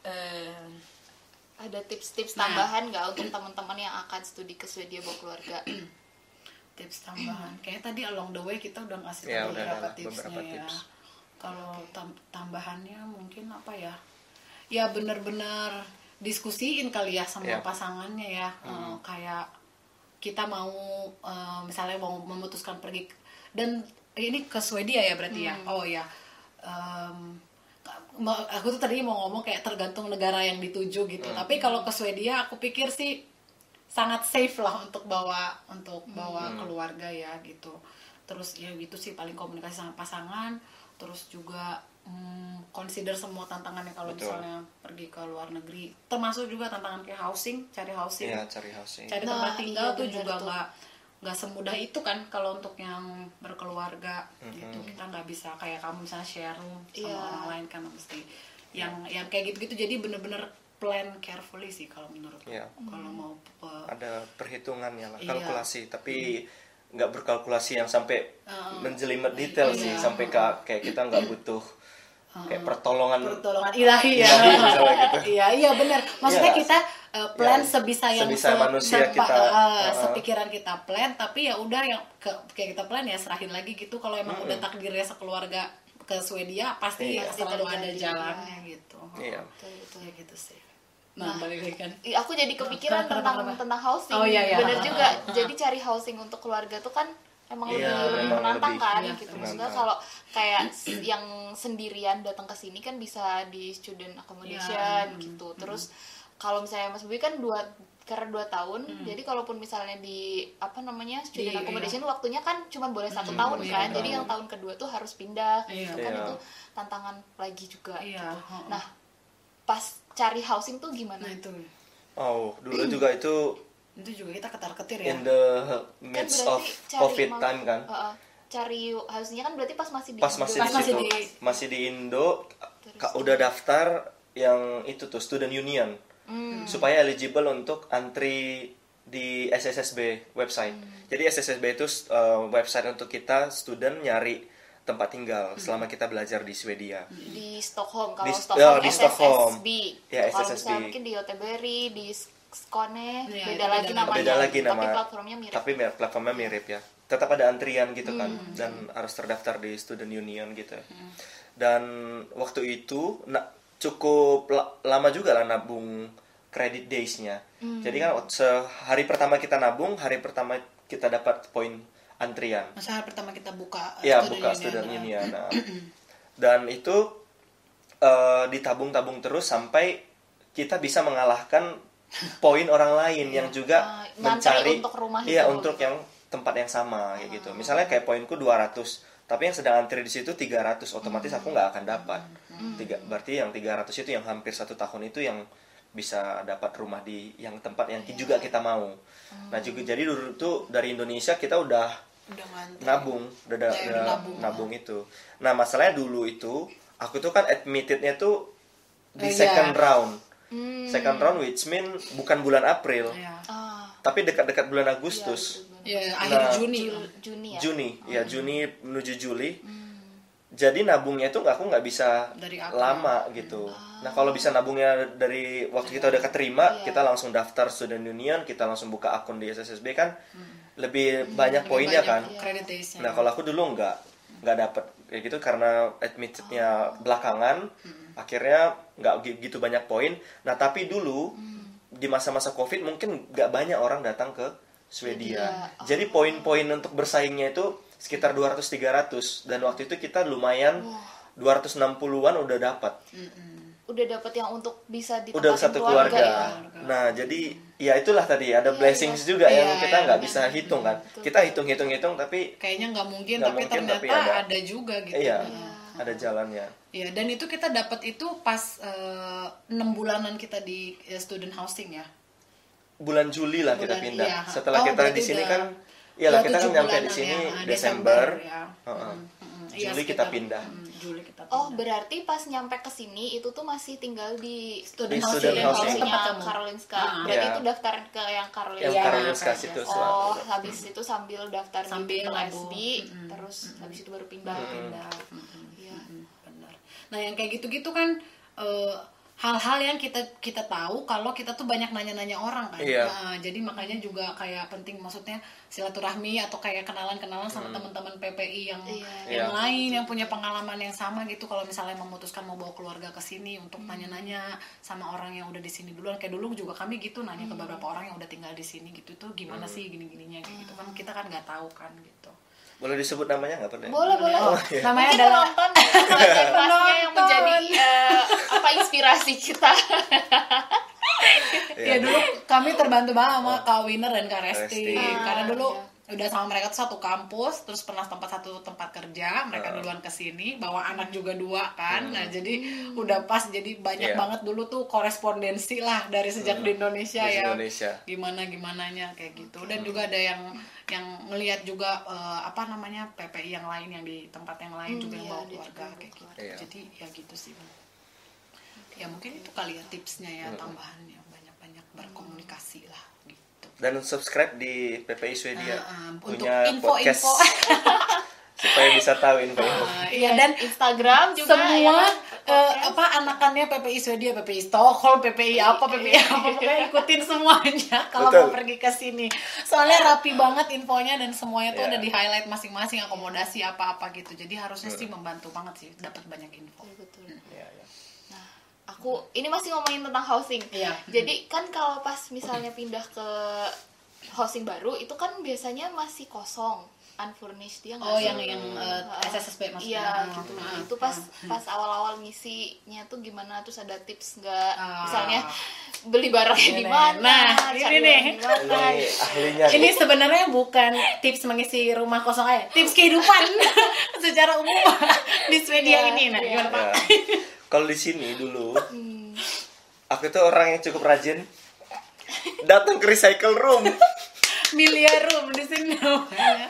Eh, ada tips-tips Nah. tambahan nggak untuk teman-teman yang akan studi ke Swedia bawa keluarga? *clears throat* tips tambahan kayaknya tadi along the way kita udah ngasih Ya, udah beberapa ada tipsnya beberapa ya tips. kalau tam- tambahannya mungkin apa ya ya bener-bener diskusiin kali ya sama Ya. pasangannya ya Eh, kayak kita mau eh, misalnya mau memutuskan pergi ke- dan ini ke Swedia ya berarti ya? Oh ya. Em, ma- aku tuh tadi mau ngomong kayak tergantung negara yang dituju gitu. Tapi kalau ke Swedia aku pikir sih sangat safe lah untuk bawa untuk bawa keluarga ya gitu. Terus ya gitu sih paling komunikasi sama pasangan. Terus juga hmm, consider semua tantangannya kalau Betul. misalnya pergi ke luar negeri. Termasuk juga tantangan kayak housing cari housing. Iya, cari housing. cari Nah, tempat tinggal iya tuh juga nggak nggak semudah itu kan kalau untuk yang berkeluarga gitu kita nggak bisa kayak kamu misalnya share room sama Iya. orang lain kan mesti yang yang kayak gitu-gitu jadi bener-bener plan carefully sih kalau menurutku Iya. kalau mau uh, Ada perhitungannya lah, Iya. kalkulasi. Tapi nggak berkalkulasi yang sampai Uh, menjelimet detail sih, iya. sampai ka- kayak kita nggak butuh kayak pertolongan pertolongan ilahi ya Ilahi gitu. iya iya benar maksudnya Iya. kita uh, plan Iya. sebisa yang Sebisa manusia sepa- kita, uh, uh-uh. sepikiran kita plan tapi ya udah yang ke, kayak kita plan ya serahin lagi gitu kalau emang udah takdirnya sekeluarga ke Swedia pasti Iya. selalu ada Terjadi, jalannya gitu Iya. Betul, betul. ya gitu sih nah, balik lagi kan Ih, aku jadi kepikiran Kenapa, tentang kenapa? tentang housing. Oh, iya, iya. Bener Ah, juga. ah. Jadi cari housing untuk keluarga tuh kan emang Iya, lebih, menantang lebih kan Iya, gitu. Maksudnya kalau kayak yang sendirian datang ke sini kan bisa di student accommodation Iya, gitu. Terus kalau misalnya Mas Bobi kan dua karena dua tahun jadi kalaupun misalnya di apa namanya student Di- accommodation waktunya kan cuma boleh satu tahun iya, kan iya. jadi yang tahun kedua tuh harus pindah Iya. kan Iya. itu tantangan lagi juga Iya, gitu. nah pas cari housing tuh gimana nah itu Oh, dulu juga itu itu juga kita ketar ketir ya in the kan midst berarti of COVID mal- time kan. Heeh. cari housingnya kan berarti pas masih di Pas Indo. masih di masih situ, di- masih di Indo, Terus udah daftar yang itu tuh student union Hmm. supaya eligible untuk antri di SSSB website. Hmm. Jadi SSSB itu uh, website untuk kita student nyari tempat tinggal Hmm. selama kita belajar di Swedia. di Stockholm kalau Di- Stockholm ya, di SSSB Stockholm. Ya, kalau SSSB. misalnya mungkin di Yoteberry di Skone Iya, beda itu lagi beda namanya Beda lagi nama. tapi platformnya mirip Tapi mir- platformnya mirip ya. Tetap ada antrian gitu kan Hmm. dan harus terdaftar di student union gitu. Hmm. Dan waktu itu na- cukup la- lama juga lah nabung credit days-nya. Hmm. Jadi kan sehari pertama kita nabung, hari pertama kita dapat poin antrian. masa hari pertama kita buka uh, Iya, student buka union, student nah. union. Nah, *clears throat* dan itu eh, ditabung-tabung terus sampai kita bisa mengalahkan *laughs* poin orang lain yang juga Ah, ngantri mencari untuk rumah iya itu. untuk yang tempat yang sama kayak gitu. Misalnya kayak poinku 200, tapi yang sedang antri di situ 300, otomatis aku nggak akan dapat. Tiga, berarti yang 300 itu yang hampir satu tahun itu yang bisa dapat rumah di yang tempat yang juga kita mau. Nah juga jadi dulu tuh dari Indonesia kita udah udah nabung udah, udah, Ya, udah nabung. nabung. itu nah masalahnya dulu itu aku tuh kan admittednya tuh di Eh, second iya. round Hmm. second round which mean bukan bulan April ya ah tapi dekat-dekat bulan Agustus. Ya akhir Nah, Juni Jul- Juni ya? Juni. Ya Juni menuju Juli. Hmm. jadi nabungnya itu aku nggak bisa Dari aku. lama gitu. Nah kalau bisa nabungnya dari waktu kita udah keterima Iya. kita langsung daftar student union kita langsung buka akun di SSSB kan lebih banyak Lebih poinnya banyak kan. days-nya. Nah kalau aku dulu nggak nggak dapet kayak gitu karena admittednya belakangan, akhirnya nggak gi- gitu banyak poin. Nah tapi dulu di masa-masa covid mungkin nggak banyak orang datang ke Swedia. Swedia. Jadi poin-poin untuk bersaingnya itu sekitar 200-300 dan waktu itu kita lumayan 260-an udah dapat. udah dapet yang untuk bisa ditempatin Udah satu keluarga. ya Nah, jadi ya itulah tadi ada blessings juga Iya, yang kita iya, nggak benar. bisa hitung kan. Kita hitung-hitung-hitung tapi kayaknya nggak mungkin Nggak tapi mungkin, ternyata tapi ada. ada. juga gitu iya ada jalannya. Ya, dan itu kita dapat itu pas eh, enam bulanan kita di eh, student housing ya. bulan Juli lah kita Bulan- pindah. iya. Setelah Oh, kita di sini kan, iyalah kita kan nyampe di sini ya, Desember. ya. Heeh. Mm, Juli iya, kita sekitar- pindah. mm, Juli kita Oh pindah. berarti pas nyampe ke sini itu tuh masih tinggal di Student Di housing, student ya, housing. kalau tempat housingnya kamu. Karolinska. Ah. Berarti Iya. itu daftar ke yang Karolinska. Yang Iya, Karolinska kayak situ. Oh, habis itu sambil daftar Sambil di. LSD, Mm-mm. terus habis itu baru pindah. pindah. Mm, benar. Nah yang kayak gitu-gitu kan eh, hal-hal yang kita kita tahu kalau kita tuh banyak nanya-nanya orang kan. Iya. Nah, jadi makanya juga kayak penting maksudnya silaturahmi atau kayak kenalan-kenalan sama teman-teman PPI yang Iya. yang Iya. lain yang punya pengalaman yang sama gitu kalau misalnya memutuskan mau bawa keluarga ke sini untuk nanya-nanya sama orang yang udah di sini duluan kayak dulu juga kami gitu nanya ke beberapa orang yang udah tinggal di sini gitu tuh gimana sih gini-gininya kayak gitu kan kita kan nggak tahu kan gitu. Boleh disebut namanya nggak perlu? ya? Boleh, boleh. Oh, iya. namanya Mungkin adalah penonton *laughs* yang Penonton. menjadi eh, apa inspirasi kita. Iya. ya dulu kami terbantu banget sama Kak Winner dan Kak Resti Resti. karena Ah, dulu iya. Udah sama mereka tuh satu kampus terus pernah tempat satu tempat kerja mereka Ah. duluan ke sini bawa anak juga dua kan. Nah jadi udah pas jadi banyak Hmm. Iya. banget dulu tuh korespondensi lah dari sejak di Indonesia Di ya. Indonesia. gimana gimananya kayak gitu. Dan juga ada yang yang ngelihat juga eh, apa namanya PPI yang lain yang di tempat yang lain Hmm, juga yang iya, bawa juga keluarga kayak gitu. Iya. jadi ya gitu sih ya mungkin itu kali ya tipsnya ya tambahannya. Banyak-banyak berkomunikasi lah Dan subscribe di PPI Swedia. Ah, untuk Punya podcast info-info. *laughs* supaya bisa tahu info-info. Ah, iya dan Instagram juga semua ya eh, apa anakannya PPI Swedia, PPI Stockholm, PPI apa, PPI apa, pokoknya ikutin semuanya *laughs* kalau Betul. mau pergi ke sini. Soalnya rapi banget infonya dan semuanya tuh Iya. ada di highlight masing-masing akomodasi apa-apa gitu. Jadi harusnya sih membantu banget sih dapat banyak info. Iya, betul. Iya, iya. Nah, aku ini masih ngomongin tentang housing. Iya. Jadi kan kalau pas misalnya pindah ke housing baru itu kan biasanya masih kosong unfurnished dia nggak oh yang yang eh, SSSB maksudnya Iya Ah, gitu. ah, itu pas pas awal-awal ngisinya tuh gimana terus ada tips nggak Ah. misalnya beli barangnya di Iya, mana, nah, ini nih. di ini ahlinya ini sebenarnya bukan tips mengisi rumah kosong aja tips kehidupan *laughs* secara umum di Swedia Iya, ini nah iya. gimana pak Ya. Kalau di sini dulu aku itu orang yang cukup rajin datang ke recycle room miliar room di sini namanya.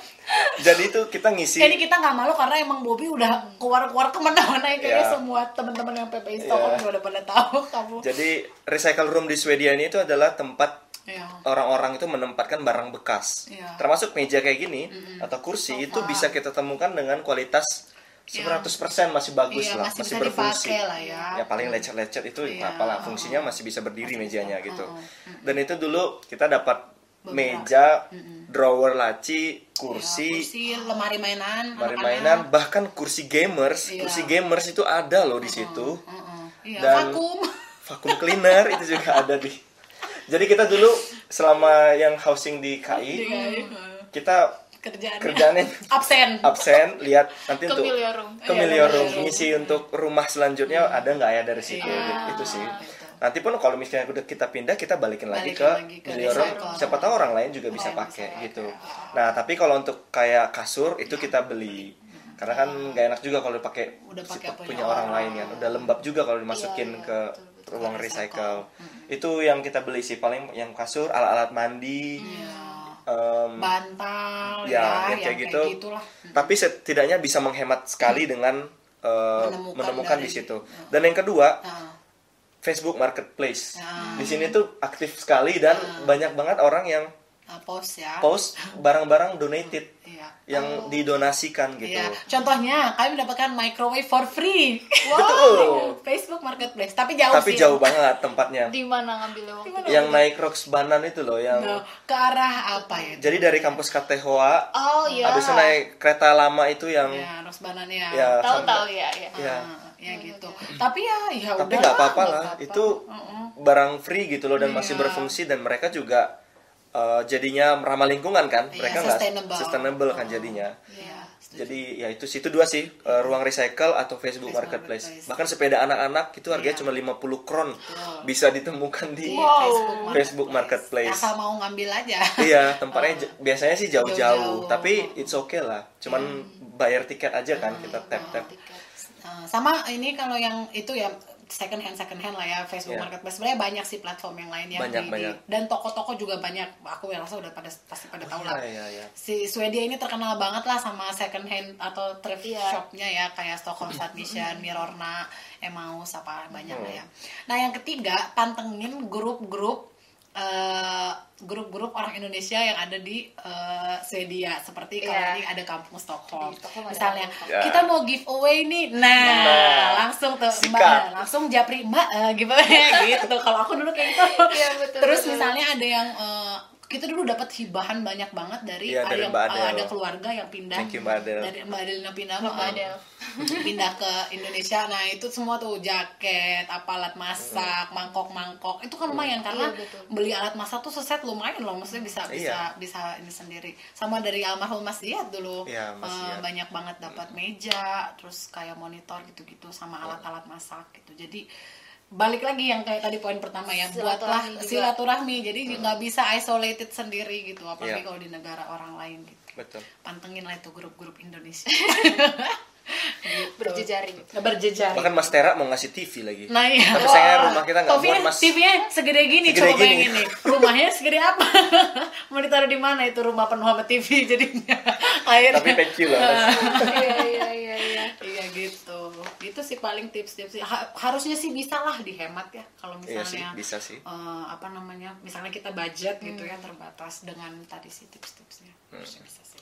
jadi itu kita ngisi Jadi kita nggak malu karena emang Bobby udah keluar-keluar ke mana-mana ya kayaknya Iya. semua teman-teman yang PPI Stockholm Iya. juga udah pada tahu kamu. jadi recycle room di Swedia ini itu adalah tempat Iya. orang-orang itu menempatkan barang bekas Iya. termasuk meja kayak gini atau kursi itu bisa kita temukan dengan kualitas 100% masih bagus Iya, lah masih masih, bisa berfungsi lah ya. ya paling lecet-lecet itu Iya, apalah fungsinya masih bisa berdiri mejanya gitu oh, dan itu dulu kita dapat Beberapa. meja drawer laci Iya, kursi kursi, lemari mainan, mari anak-anak. mainan bahkan kursi gamers Iya. kursi gamers itu ada loh di situ. Iya, Dan- vakum. *laughs* vacuum cleaner itu juga ada di jadi kita dulu selama yang housing di KI Iya, kita Kerjaannya. kerjaannya absen. absen lihat nanti Ke untuk ke Iya, ke miliar room. ngisi untuk rumah selanjutnya ada nggak ya dari situ Iya, gitu. itu sih gitu. nanti pun kalau misalnya udah kita pindah kita balikin lagi Balikin ke lagi ke room recycle. siapa tahu orang lain juga bisa Lain bisa pakai gitu nah tapi kalau untuk kayak kasur itu kita beli karena kan nggak enak juga kalau dipakai Udah si- punya punya orang orang. lain kan udah lembab juga kalau dimasukin Iya, iya, ke betul, betul. ruang Ke recycle itu yang kita beli sih paling yang kasur alat-alat mandi Iya. Em, Bantal Ya, ya, yang kayak kayak gitu. gitulah. tapi setidaknya bisa menghemat sekali dengan uh, Menemukan menemukan, dari- di situ. Dan yang kedua, Nah, Facebook Marketplace. Ah. Di sini tuh aktif sekali dan banyak banget orang yang post ya. post barang-barang donated Iya. yang didonasikan gitu. Iya, contohnya kami mendapatkan microwave for free. Betul. Facebook Marketplace, tapi jauh Tapi sih. jauh banget tempatnya. Di mana ngambilnya waktu itu? Yang naik Rocks Banan itu loh yang Nah, ke arah apa ya? jadi dari kampus KTHOA Oh iya. habis itu naik kereta lama itu yang Ya, Rosbanan ya. ya Tahu sampai- tahu ya, ya. ya. Ah, ya gitu. Tapi ya ya tapi udah nggak apa-apa lah apa-apa. itu Heeh. barang free gitu loh dan masih Iya. berfungsi dan mereka juga uh, jadinya ramah lingkungan kan Iya, mereka nggak sustainable. sustainable kan Oh. jadinya Iya, setuju. jadi ya itu sih itu dua sih uh, ruang recycle atau Facebook, Facebook Marketplace. Marketplace. bahkan sepeda anak-anak itu harganya Iya. cuma 50 kron Betul. bisa ditemukan di Wow. Facebook Marketplace. Asal mau ngambil aja. iya tempatnya *laughs* j- biasanya sih jauh-jauh tapi it's okay lah cuman bayar tiket aja kan kita tap tap sama ini kalau yang itu ya second hand second hand lah ya Facebook Iya. Marketplace sebenarnya banyak sih platform yang lain yang Banyak, di- banyak. di- dan toko-toko juga banyak aku rasa udah pada pasti pada tahu lah iya, iya. si Swedia ini terkenal banget lah sama second hand atau thrift Iya. shopnya ya kayak Stockholm Submission, Mirorna, Emmaus apa banyak lah Hmm. ya. Nah yang ketiga pantengin grup-grup eh, grup-grup orang Indonesia yang ada di eh, Swedia seperti kalau Iya. ini ada kampung Stockholm. Stockholm Misalnya Stockholm. kita mau giveaway nih, nah, Nah, langsung tuh mbak langsung japri mbak eh, giveaway *laughs* gitu. Kalau aku dulu kayak gitu. Iya, betul, Terus betul. misalnya ada yang eh, kita dulu dapat hibahan banyak banget dari, Iya, dari yang Mbak eh, Adel. ada keluarga yang pindah Thank you, Mbak Adel. dari Mbak Adelina pindah Mbak ke- Adel. *laughs* pindah ke Indonesia nah itu semua tuh jaket apa alat masak mangkok-mangkok itu kan lumayan karena Iya, betul. beli alat masak tuh seset lumayan loh maksudnya bisa bisa Iya. bisa ini sendiri sama dari almarhum Mas Iyad dulu Iya, Mas eh, Iyad. banyak banget dapat meja terus kayak monitor gitu-gitu sama alat-alat masak gitu jadi balik lagi yang kayak tadi poin pertama ya buatlah Silaturahmi juga. silaturahmi jadi nggak bisa isolated sendiri gitu apalagi Iya. kalau di negara orang lain gitu betul pantengin lah itu grup-grup Indonesia *laughs* Gitu. Berjejaring. berjejaring bahkan Mas Tera mau ngasih TV lagi Nah iya. tapi saya rumah kita nggak muat mas TV-nya segede gini, Segede coba gini. bayangin nih. Rumahnya segede apa? *laughs* Mau ditaruh di mana itu rumah penuh sama TV jadinya. Akhirnya. tapi you lah. Iya, iya, iya, gitu. Itu sih paling tips-tips sih. Ha- harusnya sih bisa lah dihemat ya kalau iya sih misalnya bisa sih eh, apa namanya? Misalnya kita budget gitu ya terbatas dengan tadi sih tips-tipsnya. Hmm. Harusnya bisa sih.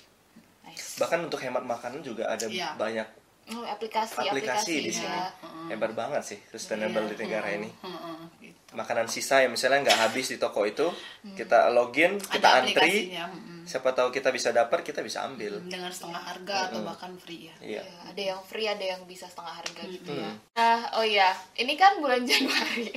Nice. bahkan untuk hemat makanan juga ada Iya. banyak Oh, aplikasi, aplikasi di sini ya. hebat banget sih sustainable Iya, di negara heeh, ini heeh, gitu. makanan sisa yang misalnya nggak habis di toko itu kita login kita Ada antri mm-mm. Siapa tahu kita bisa dapat kita bisa ambil dengan setengah harga atau bahkan free ya iya Ya, ada yang free, ada yang bisa setengah harga gitu ya. Hmm. Nah, oh iya, ini kan bulan Januari.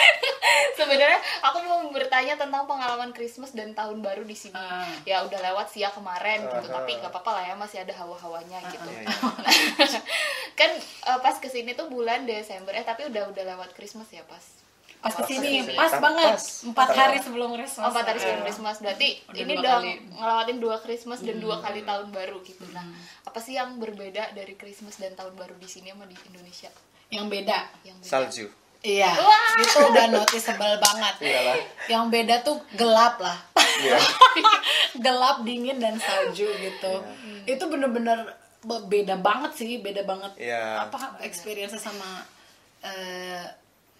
*laughs* Sebenarnya aku mau bertanya tentang pengalaman Christmas dan tahun baru di sini. Ah. Ya udah lewat sih ya kemarin gitu, Aha. tapi nggak apa-apa lah ya masih ada hawa-hawanya gitu. Iya, iya. *laughs* kan eh, pas ke sini tuh bulan Desember, eh tapi udah udah lewat Christmas ya pas. Pas ke sini pas Pas. banget Pas. empat hari sebelum Christmas Oh, empat hari sebelum Christmas berarti Udah ini udah kali. Hmm. ngelewatin dua Christmas dan dua kali tahun baru gitu. Nah, apa sih yang berbeda dari Christmas dan tahun baru di sini sama di Indonesia? yang beda Yang beda? salju iya Wah. itu udah noticeable banget Iyalah. yang beda tuh gelap lah Iya. *laughs* gelap dingin dan salju gitu itu bener-bener be- beda banget sih beda banget Iya. apa experience sama eh,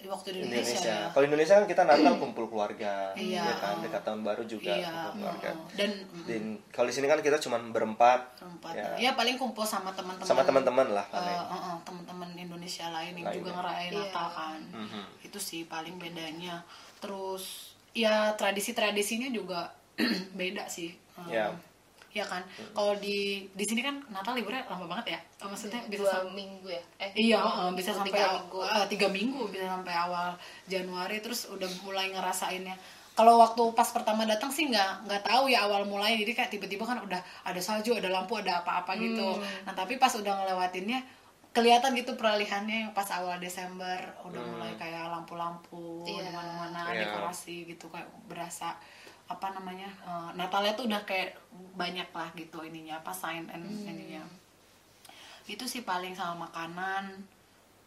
waktu di Indonesia, Indonesia. ya. Kalau Indonesia kan kita Natal kumpul keluarga, Iya. ya kan, dekat tahun baru juga iya kumpul keluarga. mm, dan mm, Dan kalau di sini kan kita cuma berempat, tempat ya, ya paling kumpul sama teman-teman sama teman-teman lah paling. eh, eh, teman-teman Indonesia lain yang Lain, juga ya. ngerayain Iya. Natal kan Mhm. itu sih paling bedanya terus ya tradisi-tradisinya juga *clears throat* beda sih Eh, Ya. Ya kan kalau di di sini kan Natal liburnya lama banget ya Oh, maksudnya bisa dua sam- minggu ya? Eh, Iya, dua eh, bisa minggu, sampai tiga minggu. eh, tiga minggu bisa sampai awal Januari terus udah mulai ngerasainnya. Kalau waktu pas pertama datang sih nggak nggak tahu ya awal mulai jadi kayak tiba-tiba kan udah ada salju, ada lampu, ada apa-apa gitu. Hmm. Nah tapi pas udah ngelewatinnya kelihatan gitu peralihannya yang pas awal Desember udah mulai kayak lampu-lampu Iya. di mana-mana Iya. dekorasi gitu kayak berasa apa namanya eh, Natalnya tuh udah kayak banyak lah gitu ininya apa sign and Hmm. ininya itu sih paling sama makanan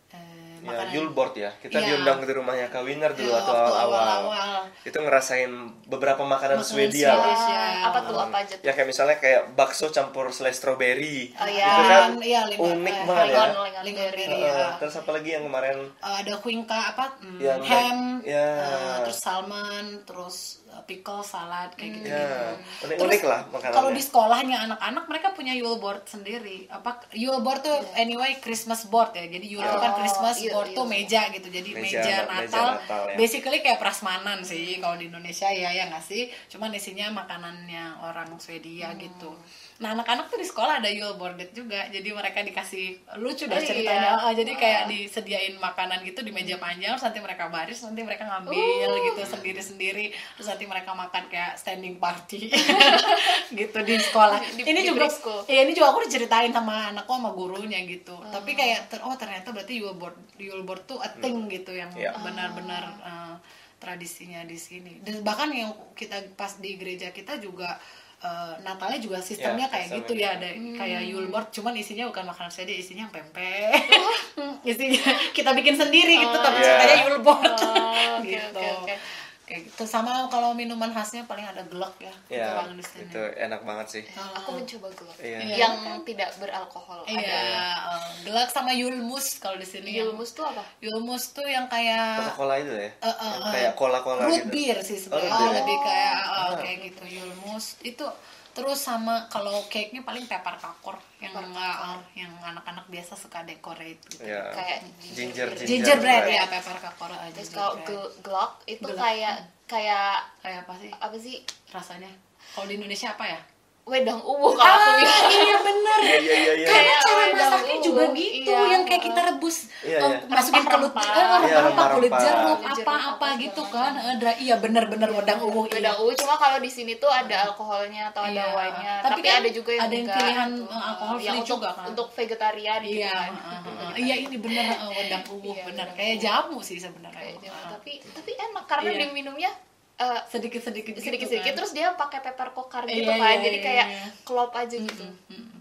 eh, Ya, makanan Yulbord ya. Kita Iya. diundang ke rumahnya Kak Winner dulu Iya, atau waktu awal-awal. Itu ngerasain beberapa makanan Makanan Swedia lah. Ya. apa tuh apa aja tuh? Ya kayak misalnya kayak bakso campur selai strawberry. Oh, iya. Itu kan iya, lima- unik eh, banget ya. Lingon, lingon Lingonberry, berry. iya. Heeh, terus apa lagi yang kemarin Eh, ada kuingka apa mm, Yang ham ya. eh, terus salmon terus pickle salad kayak gitu ya Terus, unik-unik lah makanannya. kalau di sekolahnya anak-anak mereka punya Yule board sendiri. Apa Yule board tuh anyway Christmas board ya. Jadi Yule itu kan Oh, Christmas iya, board iya, tuh iya. meja gitu. Jadi Meja, meja, meja Natal, Natal, ya. basically kayak prasmanan sih kalau di Indonesia ya ya nggak sih? Cuman isinya makanannya orang Swedia Hmm. gitu nah anak-anak tuh di sekolah ada Yule boarded juga jadi mereka dikasih lucu Oh, deh iya. ceritanya. Ah, jadi kayak disediain makanan gitu di meja panjang terus nanti mereka baris nanti mereka ngambil Oh. gitu sendiri-sendiri. Terus nanti mereka makan kayak standing party *laughs* gitu di sekolah. Di- ini di juga ya ini juga aku diceritain sama anakku sama gurunya gitu. Oh. tapi kayak ter- oh ternyata berarti Yule board Yule board tuh a thing gitu yang Iya. benar-benar uh, tradisinya di sini. Dan bahkan yang kita pas di gereja kita juga uh, Natalnya juga sistemnya Ya, kayak gitu ya ada Hmm. kayak Yule board cuman isinya bukan makanan saja isinya pempek Oh. *laughs* isinya kita bikin sendiri gitu tapi Iya. ceritanya Yule board Oh, oke, *laughs* gitu oke, oke. Kayak gitu sama kalau minuman khasnya paling ada gelak ya ya di sini. itu enak banget sih. Aku mencoba gelap. Iya. Iya. Yang tidak beralkohol. Iya, Ada. eh, gelak sama yulmus kalau di sini. yang- Yulmus tuh apa? Yulmus tuh yang kayak Coca-Cola itu ya. Yang eh. kayak cola-cola root gitu. beer sih sebenarnya. Oh, beer. lebih kayak eh, Ah. kayak gitu yulmus. Itu terus sama kalau cake-nya paling pepper kakor yang enggak yang anak-anak biasa suka decorate gitu. Ya. Kayak Ginger, ginger. Ginger bread bread. ya pepper kakor aja. Terus kalau gelak itu kayak kayak kayak apa sih apa sih? rasanya? Kalau di Indonesia apa ya? Wedang uwu kalau aku bilang. iya bener. Iya iya iya iya. Karena Kayak cara wedang masaknya juga gitu, Iya. yang kayak kita rebus, Iya, eh, iya. masukin ke kulit, Rempah-rempah. eh, Iya, kulit rempah-rempah. jeruk, Kulit jeruk, apa-apa apa gitu kan. Eh, dra- iya bener-bener wedang uwu. iya. Wedang uwu cuma kalau di sini tuh ada alkoholnya atau ada Iya. wine-nya. Tapi Tapi, kan ada juga yang ada yang pilihan, gitu. alkohol free untuk, juga kan. Untuk vegetarian gitu Iya, kan. eh, eh, iya ini bener wedang uwu Iya, bener kayak jamu sih sebenarnya. Tapi tapi enak karena Iya. diminumnya eh, sedikit-sedikit gitu sedikit-sedikit kan. terus dia pakai pepper kokar gitu Iya, kan. iya, Jadi iya, kayak iya. klop aja gitu. Mm-mm.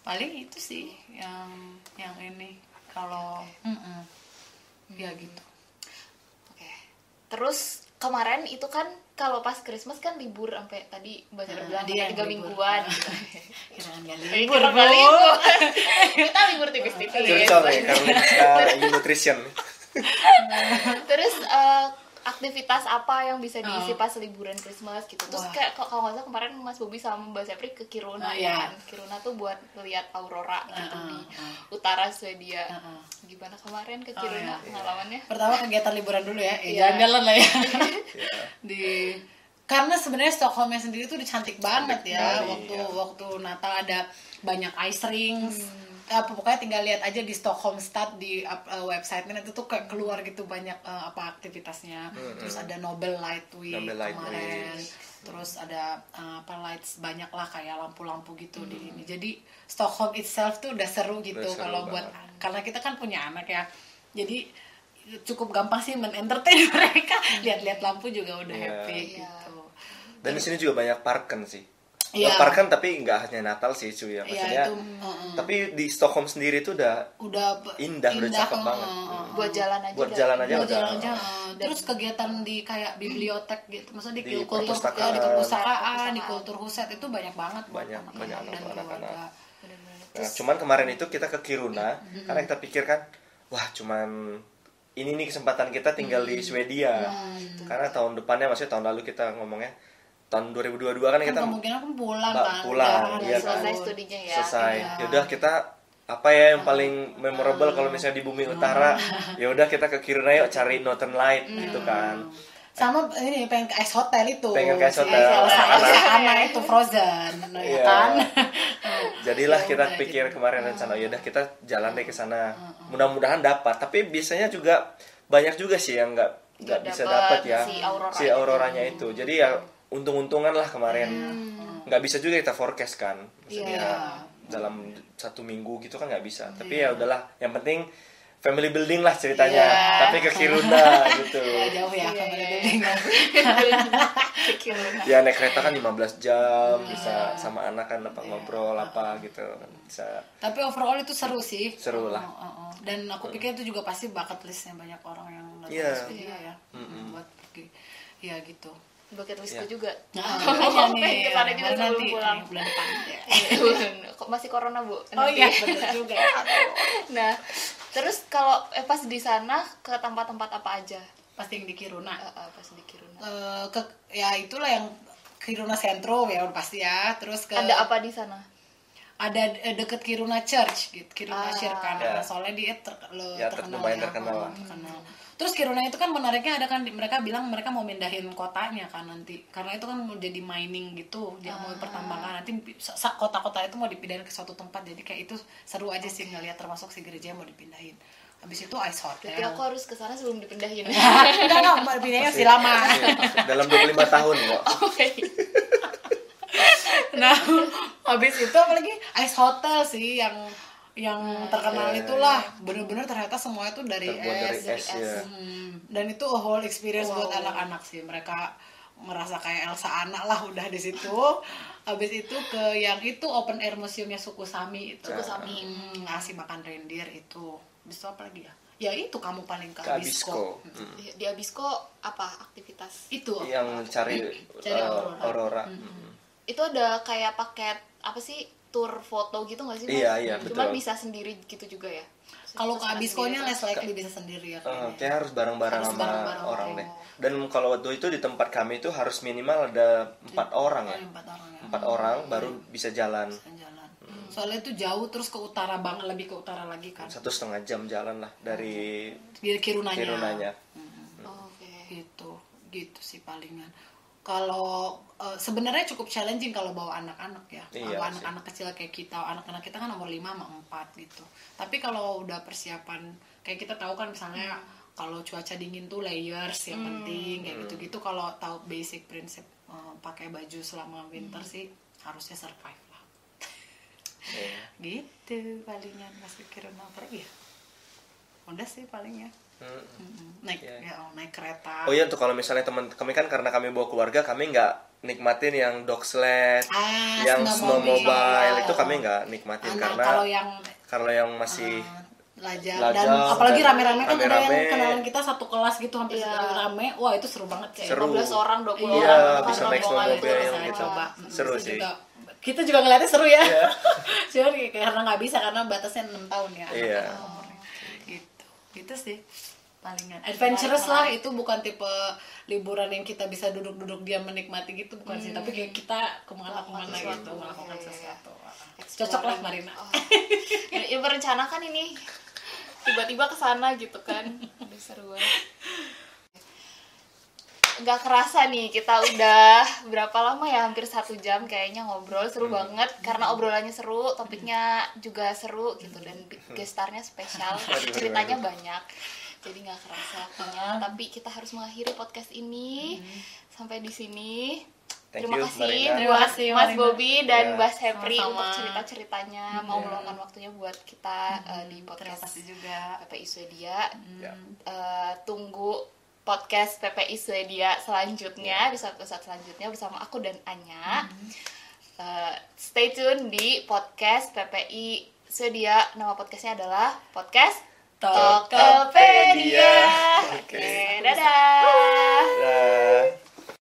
paling itu sih yang yang ini kalau mm-mm. ya gitu Oke. Terus kemarin itu kan kalau pas Christmas kan libur sampai tadi Sarah Nah, bilang dia tiga libur. mingguan. Nah. gitu. kirain nggak Eh, libur *laughs* kita nggak Bu. libur. Kita libur tipis-tipis. Curcol ya Karolinska Nutrition. Terus eh, aktivitas apa yang bisa diisi Oh. pas liburan Christmas gitu. Terus Wah. kayak kalau kalau nggak salah kemarin Mas Bobi sama Mbak Sepri ke Kiruna Oh, ya iya. kan. Kiruna tuh buat lihat aurora gitu Uh-uh, di uh. utara Swedia. Gimana kemarin ke Oh, Kiruna iya. pengalamannya? pertama kegiatan liburan dulu ya eh, Iya. jalan-jalan lah ya *laughs* di karena sebenarnya Stockholmnya sendiri tuh udah cantik banget Cantik ya sekali, waktu ya. waktu Natal ada banyak ice rings Hmm. Apa pokoknya tinggal lihat aja di Stockholm Stad di uh, websitenya itu tuh kayak keluar gitu banyak uh, apa aktivitasnya terus ada Nobel Light Week Hmm, Nobel Light kemarin Week. terus ada uh, apa lights banyak lah kayak lampu-lampu gitu di ini jadi Stockholm itself tuh udah seru gitu Hmm. Kalau buat karena kita kan punya anak ya jadi cukup gampang sih menentertain *laughs* mereka lihat-lihat lampu juga udah Iya. happy Iya. gitu Dan di sini juga banyak parken sih. Oh, parken tapi nggak hanya Natal sih cuy ya. Iya, Maksudnya, itu, mm-mm. tapi di Stockholm sendiri itu udah udah pe- Indah, udah cakep uh, banget. uh, buat jalan aja buat jalan aja Buat jalan aja uh, terus kegiatan di kayak bibliotek gitu maksudnya di, Di kultur perpustakaan. ya, di perpustakaan di kultur huset itu banyak banget Banyak, anak-anak banyak anak-anak. Nah, cuman kemarin itu kita ke Kiruna karena kita pikirkan wah cuman ini nih kesempatan kita tinggal di Swedia. Karena tahun depannya maksudnya tahun lalu kita ngomongnya tahun 2022 kan kan kita kemungkinan kan pulang kan pulang, udah iya selesai. selesai studinya ya. Selesai. Iya. Yaudah kita apa ya yang paling memorable kalau misalnya di bumi utara? Ya udah kita ke Kiruna yuk cari Northern Light gitu kan. Sama ini pengen ke ice hotel itu. Pengen ke ice hotel. Elsa Anna itu frozen ya Iya. kan? Jadilah Ya kita udah, pikir gitu. kemarin rencana ya udah kita jalan deh ke sana. Mudah-mudahan dapat. Tapi biasanya juga banyak juga sih yang nggak nggak bisa dapat ya. si aurora si itu. auroranya itu. Jadi ya untung-untungan lah kemarin. Nggak bisa juga kita forecast kan maksudnya Iya. dalam satu minggu gitu kan nggak bisa. Tapi ya udahlah yang penting family building lah ceritanya. Iya. tapi ke Kiruna *laughs* gitu. Ya, jauh ya Iya, family iya, building. *laughs* Ya naik kereta kan 15 jam bisa sama anak kan apa ngobrol apa gitu. Kan bisa. Tapi overall itu seru sih. Seru lah. Oh, oh, oh. dan aku pikir itu juga pasti bucket listnya banyak orang yang datang Iya. ke Swedia ya buat pergi. Ya gitu bucket listku Iya. juga nah *laughs* makanya nih pengen ke sana juga baru sebelum nanti pulang. nih, bulan depan *laughs* ya. Kok masih corona bu oh Nanti. iya bener juga ya *laughs* nah terus kalau eh, pas di sana ke tempat-tempat apa aja pasti yang di Kiruna Eh, eh, pas di Kiruna Eh, ke ya itulah yang Kiruna Sentro ya pasti ya terus ke ada apa di sana ada deket Kiruna Church gitu Kiruna Ah. Church kan Ya. soalnya dia ter, lo- Ya, ter- terkenal lumayan ya. terkenal. Hmm, terkenal. Terus Kiruna itu kan menariknya ada kan mereka bilang mereka mau mindahin kotanya kan nanti. Karena itu kan mau jadi mining gitu dia mau Ah. pertambangan. Nanti kota-kota itu mau dipindahin ke suatu tempat. Jadi kayak itu seru aja sih ngelihat termasuk si gereja mau dipindahin. Habis itu ice berarti hotel aku harus ke sana sebelum dipindahin. *laughs* Enggak enggak mau dipindahinnya masih lama. Iya, dalam 25 tahun kok. *laughs* Oke. Nah habis itu apalagi ice hotel sih yang yang terkenal Iya, itulah. Bener-bener ternyata semua itu dari Terbuat dari es, es, ya. Hmm, dan itu a whole experience buat Wow. anak-anak sih. Mereka merasa kayak Elsa anak lah udah di situ. *laughs* Habis itu ke yang itu open air museumnya suku Sami itu. Suku Sami. Hmm, ngasih makan reindeer itu. Itu apa lagi ya? Ya itu kamu paling ke ke Abisko Abisko Mm. di Abisko apa aktivitas? Itu. Yang cari, Cari uh, aurora. aurora. Mm. itu ada kayak paket apa sih tour foto gitu nggak sih Mas? Iya, iya, cuman betul. bisa sendiri gitu juga ya kalau ke Abiskonya less likely bisa sendiri ya Uh, kayaknya. kayak harus bareng-bareng sama bareng-bareng, orang oke. deh. Dan kalau waktu itu di tempat kami itu harus minimal ada empat orang ya. Empat orang ya Empat orang baru bisa jalan. Bisa jalan soalnya itu jauh terus ke utara banget lebih ke utara lagi kan Satu setengah jam jalan lah dari Kirunanya Kirunanya. Oh, oke gitu gitu sih palingan kalau eh, sebenarnya cukup challenging kalau bawa anak-anak ya. Iya anak-anak kecil kayak kita anak-anak kita kan nomor 5 sama 4 gitu. Tapi kalau udah persiapan kayak kita tahu kan misalnya kalau cuaca dingin tuh layers yang penting kayak gitu-gitu. Kalau tahu basic prinsip eh, pakai baju selama winter sih harusnya survive lah. Iya. gitu palingan pas pikiran apa ya udah sih palingnya Naik Iya. ya oh, naik kereta Oh iya tuh kalau misalnya teman kami kan karena kami bawa keluarga kami nggak nikmatin yang dog sled, Ah, yang snowmobile. snowmobile itu kami nggak nikmatin Anak, karena kalau yang kalau yang masih uh, lajang, lajang, dan apalagi rame-rame kan ada yang kenalan kita satu kelas gitu hampir Iya. rame wah itu seru banget kayak Seru. 15 orang 20 Iya, orang bisa naik snowmobile bisa gitu. coba. Seru sih. juga kita juga ngeliatnya seru ya Iya. *laughs* cuman kayak- karena nggak bisa karena batasnya 6 tahun ya anak Iya. Gitu sih palingan. Adventurous lah itu bukan tipe liburan yang kita bisa duduk-duduk diam menikmati gitu bukan sih. Tapi kayak kita ke mana-kemana Melakukan gitu. melakukan Iya, iya. sesuatu. Cocok lah Marina. Oh. ya, ya merencanakan ini. Tiba-tiba ke sana gitu kan. *laughs* Seru banget nggak kerasa nih kita udah berapa lama ya hampir satu jam kayaknya ngobrol seru Hmm. banget karena obrolannya seru topiknya juga seru gitu dan gestarnya spesial *laughs* ceritanya banyak jadi nggak kerasa waktunya tapi kita harus mengakhiri podcast ini sampai di sini Thank terima you, kasih Marina. Terima kasih, Mas Marina. Bobby dan Ya. Mbak Sepri Sama-sama. untuk cerita ceritanya mau meluangkan waktunya buat kita eh, di Terima podcast kasih juga. PPI Swedia Ya. Eh, tunggu podcast PPI Swedia selanjutnya di episode selanjutnya bersama aku dan Anya. Eh, stay tune di podcast PPI Swedia. Nama podcastnya adalah podcast Tokopedia. Oke. Oke, dadah. Dah.